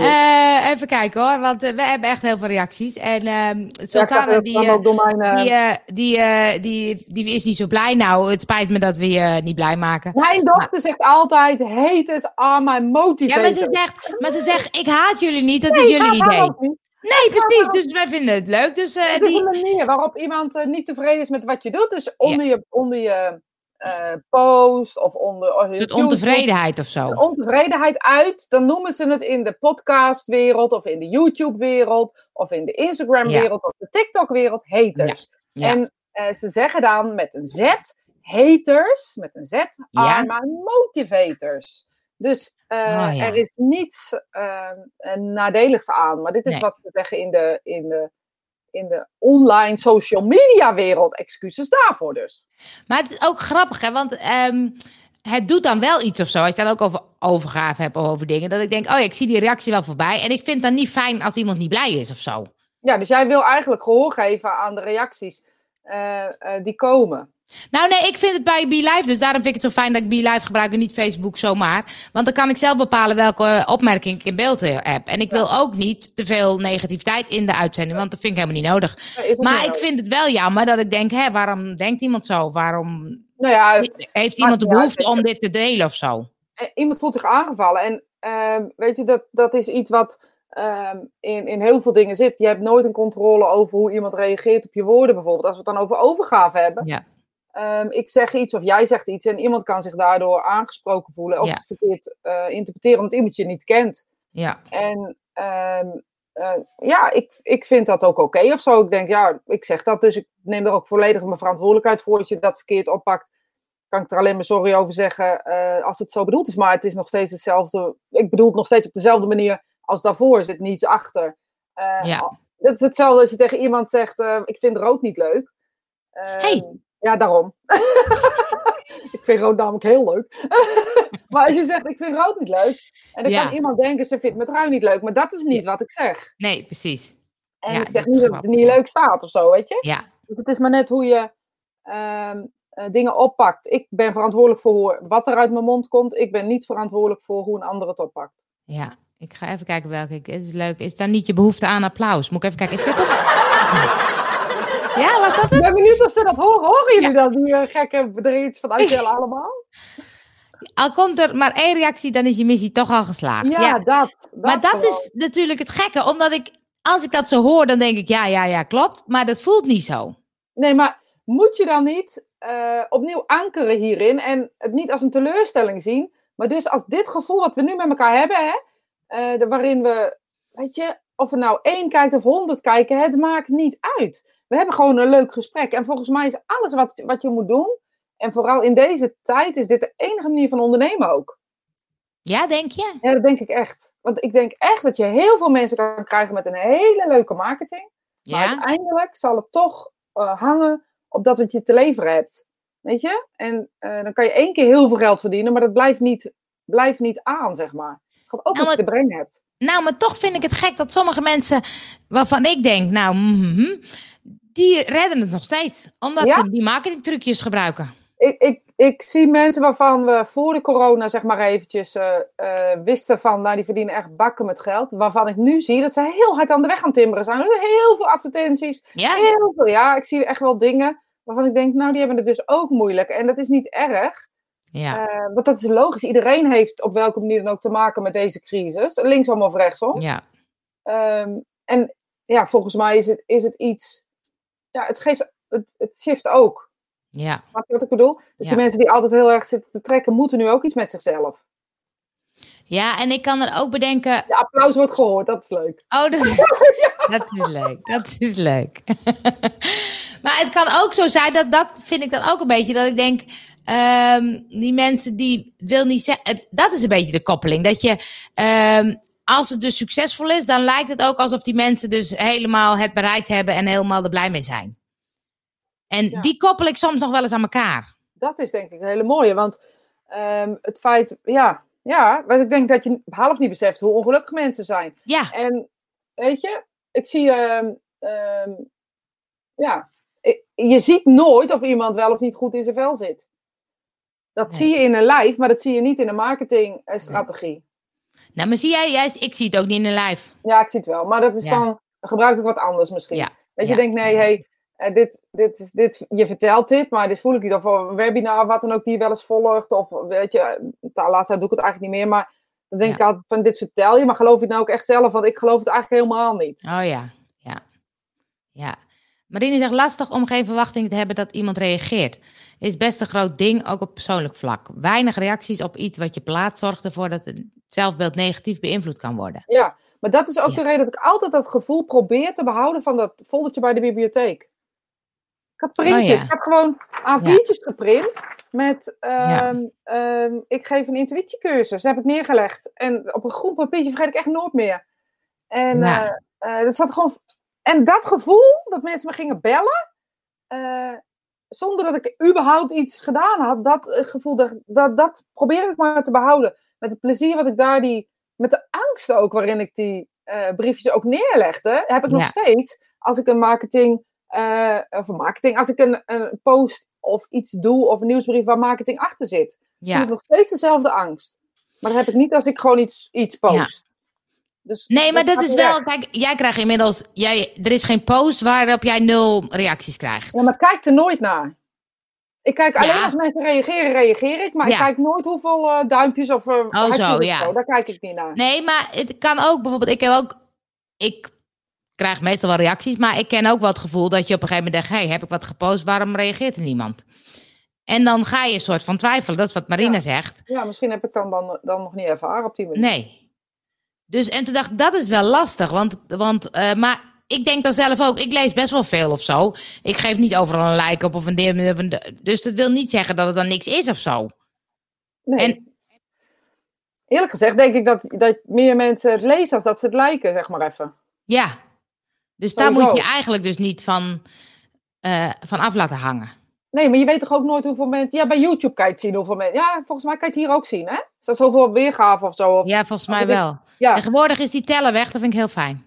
Eh, even kijken hoor, want eh, we hebben echt heel veel reacties. En Ja, zag Sultana, die, eh, mijn... die, die, die, die is niet zo blij. Nou, het spijt me dat we je niet blij maken. Mijn dochter zegt altijd, haters are my Ja, motivator. maar ze zegt, maar ze zegt ik haat jullie niet, dat is jullie idee. Nee, precies, dus wij vinden het leuk. Dus Het is die, een manier waarop iemand niet tevreden is met wat je doet. Dus onder je, onder je eh, post of onder... of YouTube, ontevredenheid of zo. ontevredenheid uit, dan noemen ze het in de podcastwereld of in de YouTube-wereld of in de Instagram-wereld of de TikTok-wereld haters. Ja. En eh, ze zeggen dan met een Z, haters, met een Z, are my motivators. Dus eh, Oh, ja. er is niets nadeligs aan. Maar dit is Nee. wat ze zeggen in de, in de, in de online social media wereld. Excuses daarvoor dus. Maar het is ook grappig, hè? Want ehm, het doet dan wel iets of zo. Als je dan ook over overgave hebt of over dingen. Dat ik denk, oh ja, ik zie die reactie wel voorbij. En ik vind het dan niet fijn als iemand niet blij is of zo. Ja, dus jij wil eigenlijk gehoor geven aan de reacties eh, eh, die komen. Nou nee, ik vind het bij Be Live. Dus daarom vind ik het zo fijn dat ik Be Live gebruik en niet Facebook zomaar. Want dan kan ik zelf bepalen welke eh, opmerking ik in beeld eh, heb. En ik wil ook niet te veel negativiteit in de uitzending. Want dat vind ik helemaal niet nodig. Maar niet ik nodig. vind het wel jammer dat ik denk, hè, waarom denkt iemand zo? Waarom Nou ja, heeft iemand de behoefte om dit te delen of zo? eh, iemand voelt zich aangevallen. En ehm, weet je, dat, dat is iets wat ehm, in, in heel veel dingen zit. Je hebt nooit een controle over hoe iemand reageert op je woorden bijvoorbeeld. Als we het dan over overgave hebben. Ja. Ehm, ik zeg iets of jij zegt iets en iemand kan zich daardoor aangesproken voelen. Of Ja. het verkeerd eh, interpreteren omdat iemand je niet kent. Ja, En ehm, eh, ja, ik, ik vind dat ook oké of zo. Ik denk, ja, ik zeg dat, dus ik neem er ook volledig mijn verantwoordelijkheid voor. Als je dat verkeerd oppakt, kan ik er alleen maar sorry over zeggen eh, als het zo bedoeld is. Maar het is nog steeds hetzelfde. Ik bedoel het nog steeds op dezelfde manier als daarvoor. Er zit niets achter. Ja. Het is hetzelfde als je tegen iemand zegt, ik vind rood niet leuk. Ehm, Hey. Ja, daarom. ik vind rood namelijk heel leuk. maar als je zegt, ik vind rood niet leuk. En dan Ja. kan iemand denken, ze vindt mijn trui niet leuk. Maar dat is niet wat ik zeg. nee, precies. En Ja, ik zeg dat niet dat het niet leuk staat of zo, weet je. Ja, Dus het is maar net hoe je ehm, eh, dingen oppakt. Ik ben verantwoordelijk voor hoe, wat er uit mijn mond komt. Ik ben niet verantwoordelijk voor hoe een ander het oppakt. ja. Ik ga even kijken welke. Het is leuk. Is daar niet je behoefte aan applaus? Moet ik even kijken. Is dit? Ja, was dat Ik ben benieuwd of ze dat horen. Horen jullie dat, die eh, gekke bedrijf van Angela allemaal? Al komt er maar één reactie, dan is je missie toch al geslaagd. Ja, dat. dat. maar dat vooral. is natuurlijk het gekke, omdat ik, als ik dat zo hoor, dan denk ik, ja, ja, ja, klopt. Maar dat voelt niet zo. Nee, maar moet je dan niet eh, opnieuw ankeren hierin en het niet als een teleurstelling zien, maar dus als dit gevoel dat we nu met elkaar hebben, hè, eh, de- waarin we, weet je, of we nou één kijkt of honderd kijken, het maakt niet uit. We hebben gewoon een leuk gesprek en volgens mij is alles wat, wat je moet doen, en vooral in deze tijd, is dit de enige manier van ondernemen ook. Ja, denk je? Ja, dat denk ik echt. Want ik denk echt dat je heel veel mensen kan krijgen met een hele leuke marketing. Maar Ja? uiteindelijk zal het toch eh, hangen op dat wat je te leveren hebt. Weet je? En eh, dan kan je één keer heel veel geld verdienen, maar dat blijft niet, blijft niet aan, zeg maar. Ook Nou, wat je te brengen hebt. Nou, maar toch vind ik het gek dat sommige mensen, waarvan ik denk, nou, mhm, die redden het nog steeds. Omdat Ja? ze die marketingtrucjes gebruiken. Ik, ik, ik zie mensen waarvan we voor de corona, zeg maar eventjes, eh, eh, wisten van, nou, die verdienen echt bakken met geld. Waarvan ik nu zie dat ze heel hard aan de weg gaan timmeren zijn. Er zijn heel veel advertenties, Ja? Heel veel, ja. Ik zie echt wel dingen waarvan ik denk, nou, die hebben het dus ook moeilijk. En dat is niet erg. Ja. Eh, want dat is logisch. Iedereen heeft op welke manier dan ook te maken met deze crisis. Linksom of rechtsom. Ja. Ehm, en ja, volgens mij is het, is het iets... Ja, het geeft... Het, het shift ook. Ja. Snap je wat ik bedoel? Dus Ja. die mensen die altijd heel erg zitten te trekken, moeten nu ook iets met zichzelf. Ja, en ik kan er ook bedenken. Ja, applaus wordt gehoord, dat is leuk. Oh, dat, dat is leuk. Dat is leuk. maar het kan ook zo zijn, dat, dat vind ik dan ook een beetje, dat ik denk. Ehm, die mensen die wil niet zeggen. Dat is een beetje de koppeling. Dat je. ehm, als het dus succesvol is, dan lijkt het ook alsof die mensen dus helemaal het bereikt hebben en helemaal er blij mee zijn. En Ja. die koppel ik soms nog wel eens aan elkaar. Dat is denk ik een hele mooie, want ehm, het feit, ja, ja, want ik denk dat je half niet beseft hoe ongelukkig mensen zijn. Ja, En weet je, ik zie, ja, je ziet nooit of iemand wel of niet goed in zijn vel zit. Dat Nee. zie je in een lijf, maar dat zie je niet in een marketingstrategie. nou, maar zie jij, jij, ik zie het ook niet in de live. Ja, ik zie het wel, maar dat is Ja. dan, gebruik ik wat anders misschien. Ja, Dat je denkt, nee, hey, eh, dit, dit, dit, je vertelt dit, maar dit voel ik niet. Of een webinar, wat dan ook, die je wel eens volgt. Of weet je, tijd doe ik het eigenlijk niet meer. Maar dan denk Ja. ik altijd van, dit vertel je, maar geloof je het nou ook echt zelf? Want ik geloof het eigenlijk helemaal niet. Oh ja, ja. Ja. Marine zegt lastig om geen verwachting te hebben dat iemand reageert. Is best een groot ding, ook op persoonlijk vlak. Weinig reacties op iets wat je plaatst zorgt ervoor dat het zelfbeeld negatief beïnvloed kan worden. Ja, maar dat is ook Ja. de reden dat ik altijd dat gevoel probeer te behouden van dat foldertje bij de bibliotheek. Ik had printjes, Oh ja. ik had gewoon A4'tjes geprint met, ehm, ehm, ik geef een intuïtiecursus, dat heb ik neergelegd. En op een groen papiertje vergeet ik echt nooit meer. En, eh, eh, dat zat gewoon, en dat gevoel, dat mensen me gingen bellen, eh, zonder dat ik überhaupt iets gedaan had, dat eh, gevoel, dat, dat, dat probeer ik maar te behouden. Met het plezier wat ik daar die, met de angst ook waarin ik die eh, briefjes ook neerlegde, heb ik nog steeds als ik een marketing, eh, of een marketing, als ik een, een post of iets doe of een nieuwsbrief waar marketing achter zit, Ja. ik nog steeds dezelfde angst. Maar dat heb ik niet als ik gewoon iets, iets post. Dus Nee, maar dat is wel. weg. Kijk, jij krijgt inmiddels. Jij, er is geen post waarop jij nul reacties krijgt. Ja, maar kijk er nooit naar. Ik kijk alleen Ja. als mensen reageren, reageer ik. Maar ik kijk nooit hoeveel eh, duimpjes of uh, Oh, zo, ja. Daar kijk ik niet naar. Nee, maar het kan ook bijvoorbeeld. Ik heb ook. Ik krijg meestal wel reacties, maar ik ken ook wel het gevoel dat je op een gegeven moment denkt: hey, heb ik wat gepost? Waarom reageert er niemand? En dan ga je een soort van twijfelen. Dat is wat Marina Ja. zegt. Ja, misschien heb ik dan, dan, dan nog niet ervaren op die manier. Nee. Dus en toen dacht ik, dat is wel lastig. Want, want eh, maar ik denk dan zelf ook, ik lees best wel veel of zo. Ik geef niet overal een like op of een dim. een- Dus dat wil niet zeggen dat het dan niks is of zo. Nee. En- Eerlijk gezegd denk ik dat, dat meer mensen het lezen als dat ze het lijken, zeg maar even. Ja. Dus daar moet je eigenlijk dus niet van, eh, van af laten hangen. Nee, maar je weet toch ook nooit hoeveel mensen... Ja, bij YouTube kan je het zien hoeveel mensen... Ja, volgens mij kan je het hier ook zien, hè? Is dat zoveel weergave of zo? Of... Ja, volgens mij dit- wel. Ja. Tegenwoordig is die teller weg, dat vind ik heel fijn.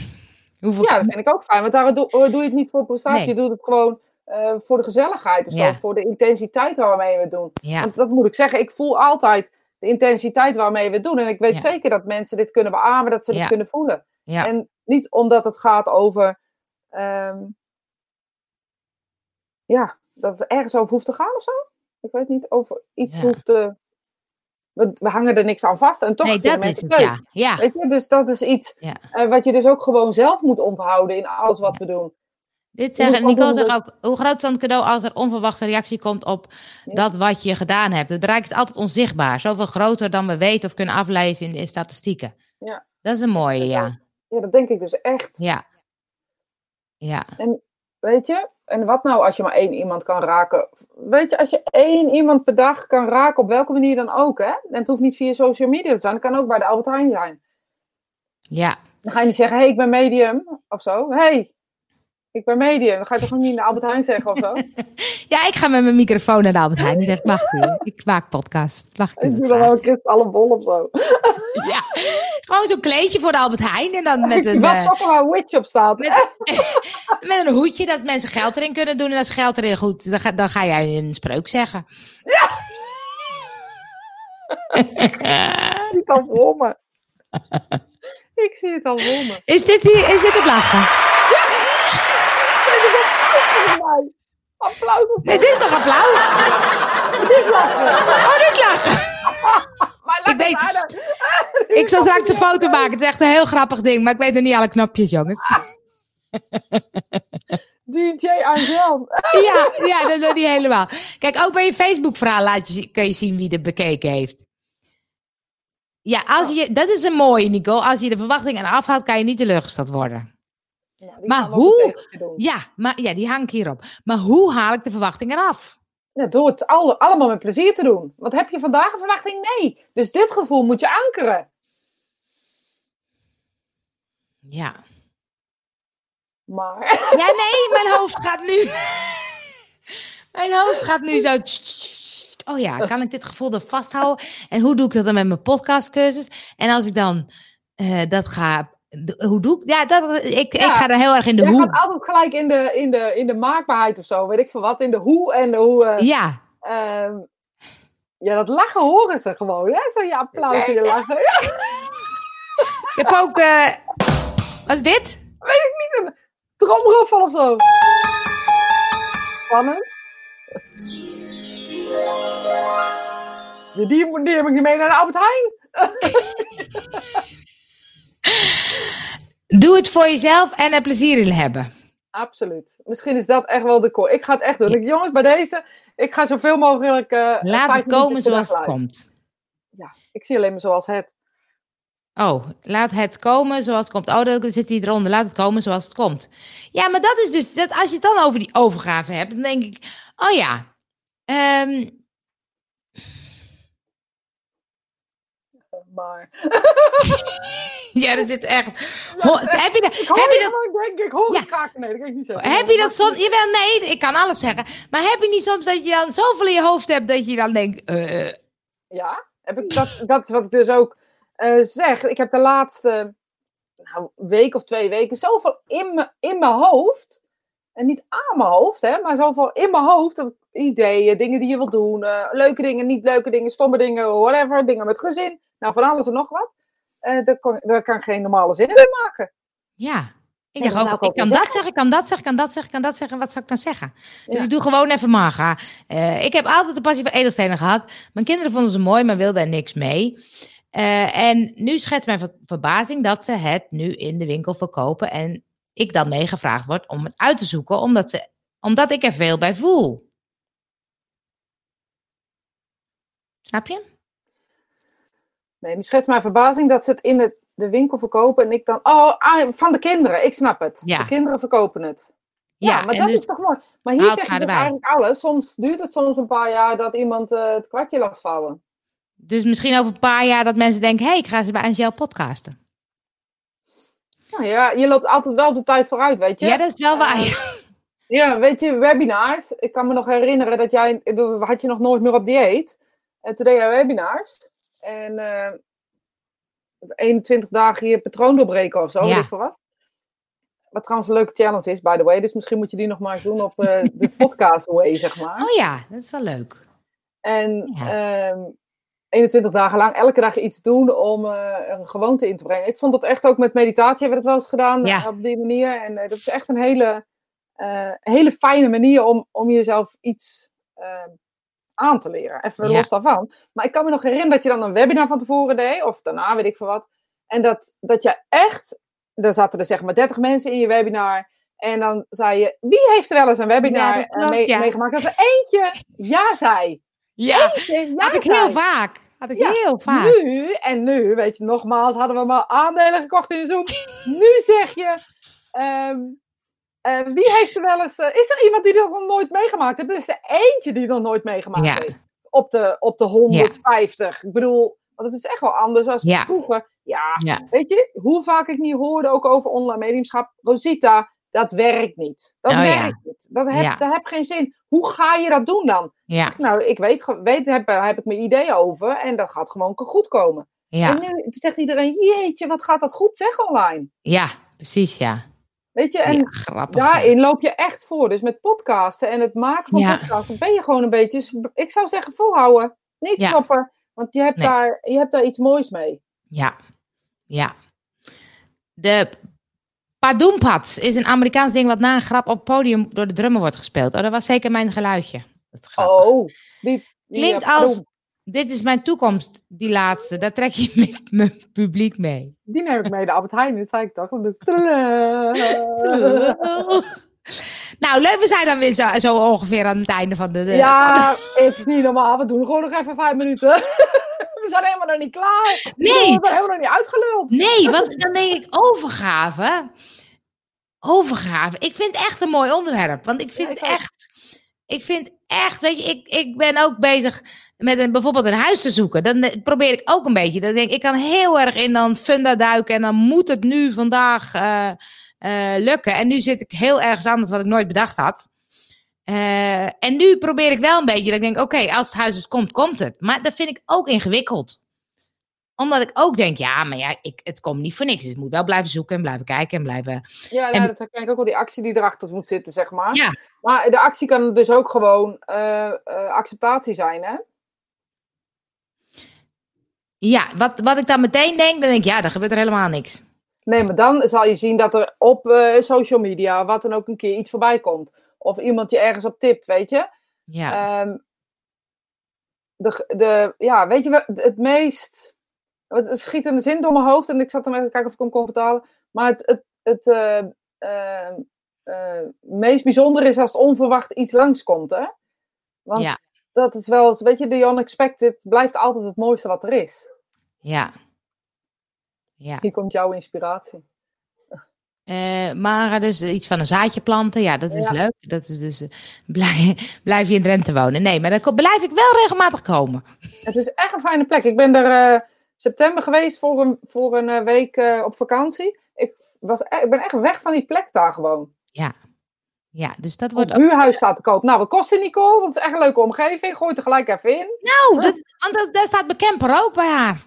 Hoeveel Ja, dat vind ik ook fijn. Want daar doe, doe je het niet voor prestatie. Nee. Je doet het gewoon eh, voor de gezelligheid of Ja. zo. Voor de intensiteit waarmee we het doen. Ja, Want dat moet ik zeggen. Ik voel altijd de intensiteit waarmee we het doen. En ik weet Ja. zeker dat mensen dit kunnen beamen. Dat ze het kunnen voelen. ja. En niet omdat het gaat over... ehm, ja, dat het ergens over hoeft te gaan of zo. Ik weet niet, over iets Ja. hoeft te... We, we hangen er niks aan vast. En toch nee, dat is het, ja. Ja, Weet je, dus dat is iets eh, wat je dus ook gewoon zelf moet onthouden in alles wat we doen. Dit zeggen, Nicole zegt ook, hoe groot is dan het cadeau als er onverwachte reactie komt op dat wat je gedaan hebt? Het bereikt is altijd onzichtbaar, zoveel groter dan we weten of kunnen aflezen in de statistieken. Ja. Dat is een mooie, ja. Ja, dat denk ik dus echt. Ja. Ja, Weet je? En wat nou als je maar één iemand kan raken? Weet je, als je één iemand per dag kan raken, op welke manier dan ook, hè? En het hoeft niet via social media te zijn, het kan ook bij de Albert Heijn zijn. ja. Dan ga je niet zeggen, hé, hey, ik ben medium, of zo. Hé, hey, ik ben medium. Dan ga je toch niet de Albert Heijn zeggen of zo? ja, ik ga met mijn microfoon naar de Albert Heijn. Die zegt, mag u? Ik maak podcast. Mag ik Ik doe dan wel een kristallen bol of zo. Ja, gewoon zo'n kleedje voor de Albert Heijn. En dan met een, Wat eh, waar witch op staat. met, met een hoedje dat mensen geld erin kunnen doen. En als geld erin goed, dan ga, dan ga jij een spreuk zeggen. Ik zie het al voor me. Ik zie het al voor me. Is dit, die, is dit het lachen? Applaus dit is toch applaus? dit lachen. Oh, dit is lachen. Maar Ik weet-. Ik zal straks een foto maken. Het is echt een heel grappig ding. Maar ik weet nog niet alle knopjes, jongens. DJ Angel. Ja, ja dat doe niet helemaal. Kijk, ook bij je Facebook-verhaal laat je, kun je zien wie het bekeken heeft. Ja, als je, dat is een mooie, Nico. Als je de verwachtingen afhoudt, kan je niet teleurgesteld worden. Die Maar hoe-. Ja, maar ja, die hang ik hierop. Maar hoe haal ik de verwachtingen af? Ja, door het alle, allemaal met plezier te doen. Want heb je vandaag een verwachting? Nee. Dus dit gevoel moet je ankeren. Ja. Maar Ja, nee, mijn hoofd gaat nu. Mijn hoofd gaat nu zo. Oh ja, kan ik dit gevoel er vasthouden? En hoe doe ik dat dan met mijn podcastcursus? En als ik dan eh, dat ga. Hoe doe ik? Ja, dat, ik, ik ga er heel erg in de jij hoe. gaat altijd gelijk in de, in, de, in de maakbaarheid of zo. Weet ik veel wat. In de hoe en de hoe. eh, Ja, ehm, ja, dat lachen horen ze gewoon. Hè? Zo je applaus en je lachen. Ja, ik heb ook. eh wat is dit? niet een tromroffel of zo. Spannend. Die, die, heb ik niet mee naar de Albert Heijn. Doe het voor jezelf en er plezier in hebben. Absoluut. Misschien is dat echt wel de core. Ik ga het echt doen. Ik, jongens, bij deze, ik ga zoveel mogelijk. eh, Laat het komen zoals het komt. Ja, ik zie alleen maar zoals het. Oh, laat het komen zoals het komt. Oh, dan zit hij eronder. Laat het komen zoals het komt. Ja, maar dat is dus, dat, als je het dan over die overgave hebt, dan denk ik, oh ja. ehm, Maar. ja, dat zit echt. Ho- heb je dat? Ik hoor Heb je dat? denk ik. Hoor Ja. het kraken. Nee, dat kan ik niet zeggen. Heb je dat soms? Jawel, nee, ik kan alles zeggen. Maar heb je niet soms dat je dan zoveel in je hoofd hebt dat je dan denkt. eh, Ja, heb ik dat, dat is wat ik dus ook eh, zeg. Ik heb de laatste nou, week of twee weken zoveel in me- in mijn hoofd. En niet aan mijn hoofd, hè, maar zoveel in mijn hoofd. Dat ideeën, dingen die je wilt doen. eh, leuke dingen, niet leuke dingen, stomme dingen, whatever. Dingen met gezin. Nou, van alles en nog wat. Eh daar, kan, daar kan ik geen normale zin in maken. ja. Ik dacht ook, ik kan dat zeggen, kan dat zeggen, kan dat zeggen, kan dat zeggen. Wat zou ik dan zeggen? Dus Ja. ik doe gewoon even maga. Eh, ik heb altijd de passie voor edelstenen gehad. Mijn kinderen vonden ze mooi, maar wilden er niks mee. Eh, en nu schetst mijn ver- verbazing dat ze het nu in de winkel verkopen. En ik dan meegevraagd word om het uit te zoeken, omdat, ze, omdat ik er veel bij voel. Snap je? Nee, nu schetst mijn verbazing dat ze het in het, de winkel verkopen. En ik dan, oh, ah, van de kinderen. Ik snap het. Ja. De kinderen verkopen het. Ja, maar dat dus- is toch mooi. Maar hier zeg je erbij. eigenlijk alles. Soms duurt het soms een paar jaar dat iemand eh, het kwartje laat vallen. Dus misschien over een paar jaar dat mensen denken: hé, hey, ik ga eens bij Angel podcasten. Nou ja, je loopt altijd wel de tijd vooruit, weet je. Ja, dat is wel waar. Eh, Ja, weet je, webinars. Ik kan me nog herinneren dat jij, had je nog nooit meer op dieet. En toen deed jij webinars. En eh 21 dagen je patroon doorbreken of zo, Ja. weet ik veel wat. Wat trouwens een leuke challenge is, by the way. Dus misschien moet je die nog maar eens doen op eh, de podcast way, zeg maar. Oh ja, dat is wel leuk. En Ja. ehm, 21 dagen lang elke dag iets doen om eh, een gewoonte in te brengen. Ik vond dat echt ook met meditatie hebben we dat wel eens gedaan Ja. eh, op die manier. En eh, dat is echt een hele, eh, hele fijne manier om, om jezelf iets ehm, aan te leren. Even los daarvan. Maar ik kan me nog herinneren dat je dan een webinar van tevoren deed, of daarna, weet ik veel wat. En dat, dat je echt, er zaten er zeg maar 30 mensen in je webinar. En dan zei je, wie heeft er wel eens een webinar Ja, eh, klopt, mee- ja. meegemaakt? Dat er eentje ja zei. Ja, Eentje ja had ik zei. heel vaak. Had ik heel vaak. Nu, en nu, weet je, nogmaals, hadden we maar aandelen gekocht in de Zoom. nu zeg je, ehm, eh, wie heeft er wel eens, eh, is er iemand die dat nog nooit meegemaakt heeft? Er is er eentje die dat nog nooit meegemaakt Ja. heeft. Op de, op de 150. Ik bedoel, want het is echt wel anders dan Ja. vroeger. Ja, weet je, hoe vaak ik niet hoorde ook over online mediumschap. Rosita, dat werkt niet. Dat Oh, werkt niet. Dat heb, dat heb geen zin. Hoe ga je dat doen dan? Ja, Nou, ik weet, weet heb, daar heb ik mijn ideeën over en dat gaat gewoon goed komen. ja, En nu zegt iedereen, jeetje, wat gaat dat goed zeg online. ja, precies, ja. Weet je, en ja grappig. ja. daarin loop je echt voor. Dus met podcasten en het maken van Ja. podcasten ben je gewoon een beetje, ik zou zeggen volhouden. Niet stoppen, want je hebt, Nee. daar, je hebt daar iets moois mee. Ja, ja. De Padoempats is een Amerikaans ding wat na een grap op het podium door de drummer wordt gespeeld. Oh, dat was zeker mijn geluidje. Dat. Oh, die, die Klinkt als, dit is mijn toekomst, die laatste. Daar trek je met mijn publiek mee. Die neem ik mee, de Albert Heijn, dat zei ik toch. Nou, leuk, we zijn dan weer zo, zo ongeveer aan het einde van de... de van de- Ja, het is niet normaal. We doen gewoon nog even vijf minuten. we zijn helemaal nog niet klaar. Nee. We hebben helemaal nog niet uitgeluld. Nee, want dan denk ik overgave. Overgave. Ik vind het echt een mooi onderwerp. Want ik vind Ja, ik het ook. echt. Ik vind echt, weet je, ik, ik ben ook bezig met een, bijvoorbeeld een huis te zoeken. Dan eh, probeer ik ook een beetje. Dan denk ik, ik kan heel erg in dan funda duiken. En dan moet het nu vandaag eh, eh, lukken. En nu zit ik heel ergens anders wat ik nooit bedacht had. En nu probeer ik wel een beetje. Dat ik denk, oké, als het huis dus komt, komt het. Maar dat vind ik ook ingewikkeld omdat ik ook denk, ja, maar ja, ik, het komt niet voor niks. Dus ik moet wel blijven zoeken en blijven kijken en blijven... Ja, En- nou, dat herken ik ook wel, die actie die erachter moet zitten, zeg maar. Ja, Maar de actie kan dus ook gewoon eh, eh, acceptatie zijn, hè? ja wat, wat ik dan meteen denk, dan denk ik, ja, dan gebeurt er helemaal niks. Nee, maar dan zal je zien dat er op eh, social media, wat dan ook, een keer iets voorbij komt. Of iemand je ergens op tipt, weet je? Ja, Ehm, de, de, ja, weet je, het meest. Het schiet in de zin door mijn hoofd en ik zat hem even te kijken of ik hem kon vertalen. Maar het, het, het eh, eh, eh, meest bijzonder is als onverwacht iets langskomt, hè? Want Ja. dat is wel eens, weet je, the unexpected blijft altijd het mooiste wat er is. ja. Ja, Hier komt jouw inspiratie. Eh, maar dus iets van een zaadje planten, ja, dat is Ja. leuk. Dat is dus, eh, blij, blijf je in Drenthe wonen. Nee, maar dan blijf ik wel regelmatig komen. Het is echt een fijne plek. Ik ben er september geweest voor een, voor een eh, week eh, op vakantie. Ik, was, e- ik ben echt weg van die plek daar gewoon. Ja, dus dat Het wordt ook... huurhuis staat te koop. Nou, wat kost die Nicole? Want het is echt een leuke omgeving. Gooi het er gelijk even in. Nou, dat, daar staat camper ook bij haar.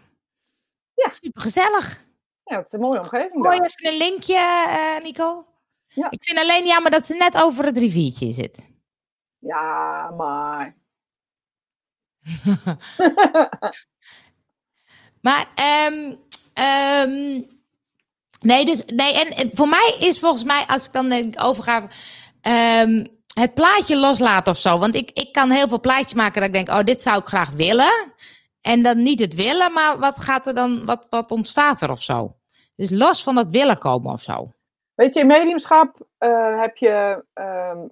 Ja. Super gezellig. Ja, het is een mooie omgeving Gooi daar. even een linkje, eh Nico. Ja. Ik vind alleen jammer dat ze net over het riviertje zit. Ja, maar... Maar, ehm, ehm, nee, dus, nee, en, voor mij is volgens mij, als ik dan denk overga, ehm, het plaatje loslaten of zo. Want ik, ik kan heel veel plaatjes maken dat ik denk, oh, dit zou ik graag willen. En dan niet het willen, maar wat gaat er dan, wat, wat ontstaat er of zo? Dus los van dat willen komen of zo. Weet je, in mediumschap eh, heb je,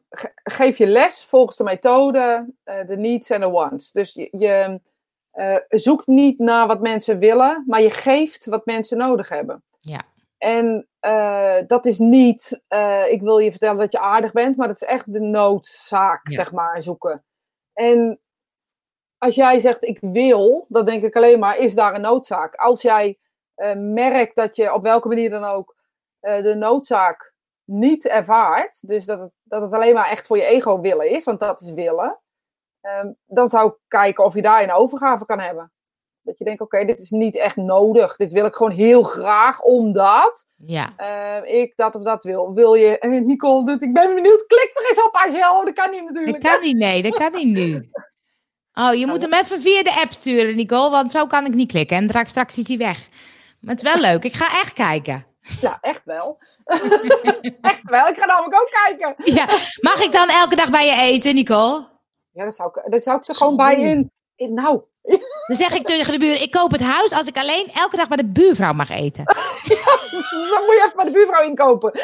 ge- geef je les volgens de methode, eh, de needs en de wants. Dus je eh, zoekt niet naar wat mensen willen, maar je geeft wat mensen nodig hebben. Ja. En eh, dat is niet, eh, ik wil je vertellen dat je aardig bent, maar dat is echt de noodzaak, Ja. zeg maar, zoeken. En als jij zegt ik wil, dan denk ik alleen maar, is daar een noodzaak? Als jij merkt dat je op welke manier dan ook de noodzaak niet ervaart, dus dat het, dat het alleen maar echt voor je ego willen is, want dat is willen, ehm, dan zou ik kijken of je daar een overgave kan hebben. Dat je denkt, oké, dit is niet echt nodig. Dit wil ik gewoon heel graag, omdat Ja. eh, ik dat of dat wil. Wil je, Nicole doet, ik ben benieuwd, klik er eens op, Angel. Dat kan niet natuurlijk. Dat kan niet, nee, dat kan niet nu. Oh, je moet hem even via de app sturen, Nicole, want zo kan ik niet klikken. En straks, straks is hij weg. Maar het is wel leuk, ik ga echt kijken. Ja, echt wel. echt wel. Ik ga namelijk ook kijken. Ja. Mag ik dan elke dag bij je eten, Nicole? Ja, dat zou ik, dat zou ik er gewoon bij in. nou, Dan zeg ik tegen de buren, ik koop het huis als ik alleen elke dag bij de buurvrouw mag eten. dan moet je even bij de buurvrouw inkopen.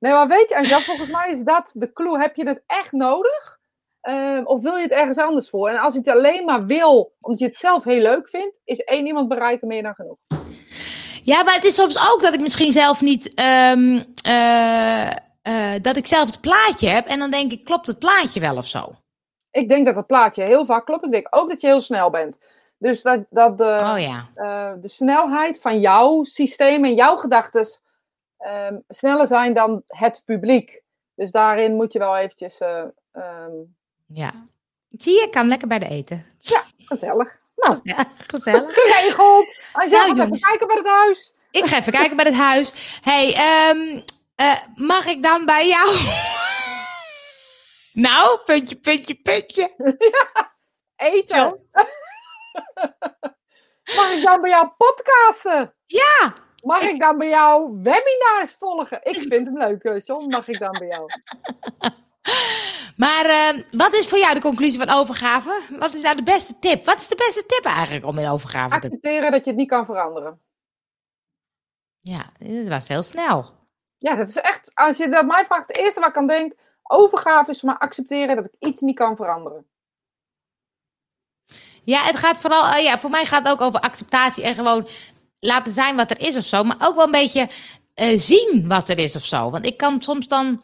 nee, maar weet je, Angel, volgens mij is dat de clue. Heb je het echt nodig? Ehm, of wil je het ergens anders voor? En als je het alleen maar wil, omdat je het zelf heel leuk vindt, is één iemand bereiken meer dan genoeg. Ja, maar het is soms ook dat ik misschien zelf niet, ehm, eh, eh, dat ik zelf het plaatje heb. En dan denk ik, klopt het plaatje wel of zo? Ik denk dat dat plaatje heel vaak klopt. Ik denk ook dat je heel snel bent. Dus dat, dat de, Oh ja. eh, de snelheid van jouw systeem en jouw gedachten ehm, sneller zijn dan het publiek. Dus daarin moet je wel eventjes eh, ehm, Ja. Zie je, ik kan lekker bij de eten. gezellig. Nou, Ja, gezellig. geregeld. Als jij Nou, gaat even kijken bij het huis. Ik ga even kijken bij het huis. hey, ehm, eh, mag ik dan bij jou? nou, puntje, puntje, puntje. Eten. Zo. Mag ik dan bij jou podcasten? Ja. Mag ik dan bij jou webinars volgen? Ik vind hem leuk, eh, John. Mag ik dan bij jou? Maar eh, wat is voor jou de conclusie van overgave? Wat is nou de beste tip? Wat is de beste tip eigenlijk om in overgave te Accepteren dat je het niet kan veranderen. Ja, dit was heel snel. Ja, dat is echt, als je dat mij vraagt, het eerste wat ik aan denk, overgave is maar accepteren dat ik iets niet kan veranderen. Ja, het gaat vooral, eh, ja, voor mij gaat het ook over acceptatie en gewoon laten zijn wat er is of zo. Maar ook wel een beetje eh, zien wat er is of zo. Want ik kan soms dan,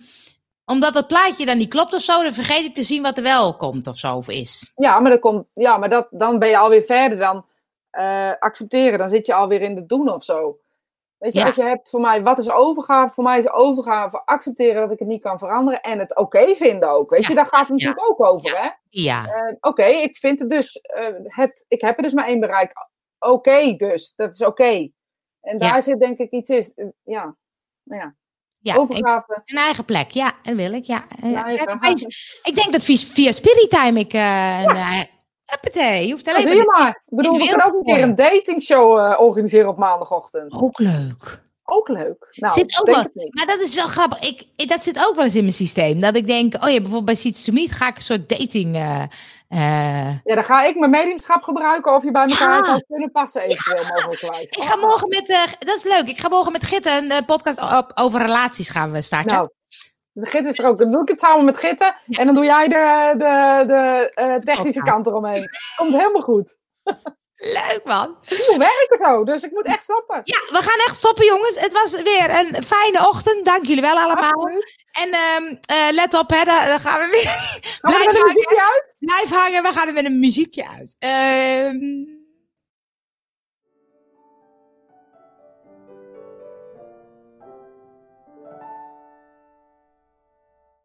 omdat het plaatje dan niet klopt of zo, dan vergeet ik te zien wat er wel komt of zo of is. Ja, maar, dat komt, ja, maar dat, dan ben je alweer verder dan eh, accepteren. Dan zit je alweer in het doen of zo. Weet je, Ja. als je hebt voor mij, wat is overgave? Voor mij is overgave accepteren dat ik het niet kan veranderen en het oké vinden ook. Weet Ja, je, daar gaat het natuurlijk ook over, hè? Ja, Eh, oké, ik vind het dus, eh, het, ik heb er dus maar één bereik. Oké, dus, dat is oké. En daar zit denk ik iets in. eh, Ja, nou ja. ja. Overgave. Een eigen plek, ja, dat wil ik, ja. Eigen- ik denk dat via, via Spiritime ik een... Huppatee, je hoeft Ja, alleen maar... maar. Ik bedoel, we kunnen ook een keer een datingshow eh, organiseren op maandagochtend. Ook leuk. Ook leuk. Nou, Zit ook wel-. Maar dat is wel grappig. Ik, ik- dat zit ook wel eens in mijn systeem. Dat ik denk, oh ja, bijvoorbeeld bij Seats to Meet ga ik een soort dating... eh, eh, Ja, dan ga ik mijn mediumschap gebruiken of je bij elkaar Ja. zou kunnen passen eventueel mogelijkwijs. ik ga morgen met... dat is leuk. Ik ga morgen met Gitte een podcast op, over relaties gaan we starten. Nou, de Git is er ook. Dan doe ik het samen met Gitten. En dan doe jij de, de, de eh, technische kant eromheen. Komt helemaal goed. Leuk man. Moet werken zo, dus ik moet echt stoppen. Ja, we gaan echt stoppen jongens. Het was weer een fijne ochtend. Dank jullie wel allemaal. En ehm, eh, let op, hè, daar, daar gaan we weer. Gaan Blijf hangen. muziekje uit? Blijf hangen. We gaan er met een muziekje uit. Ehm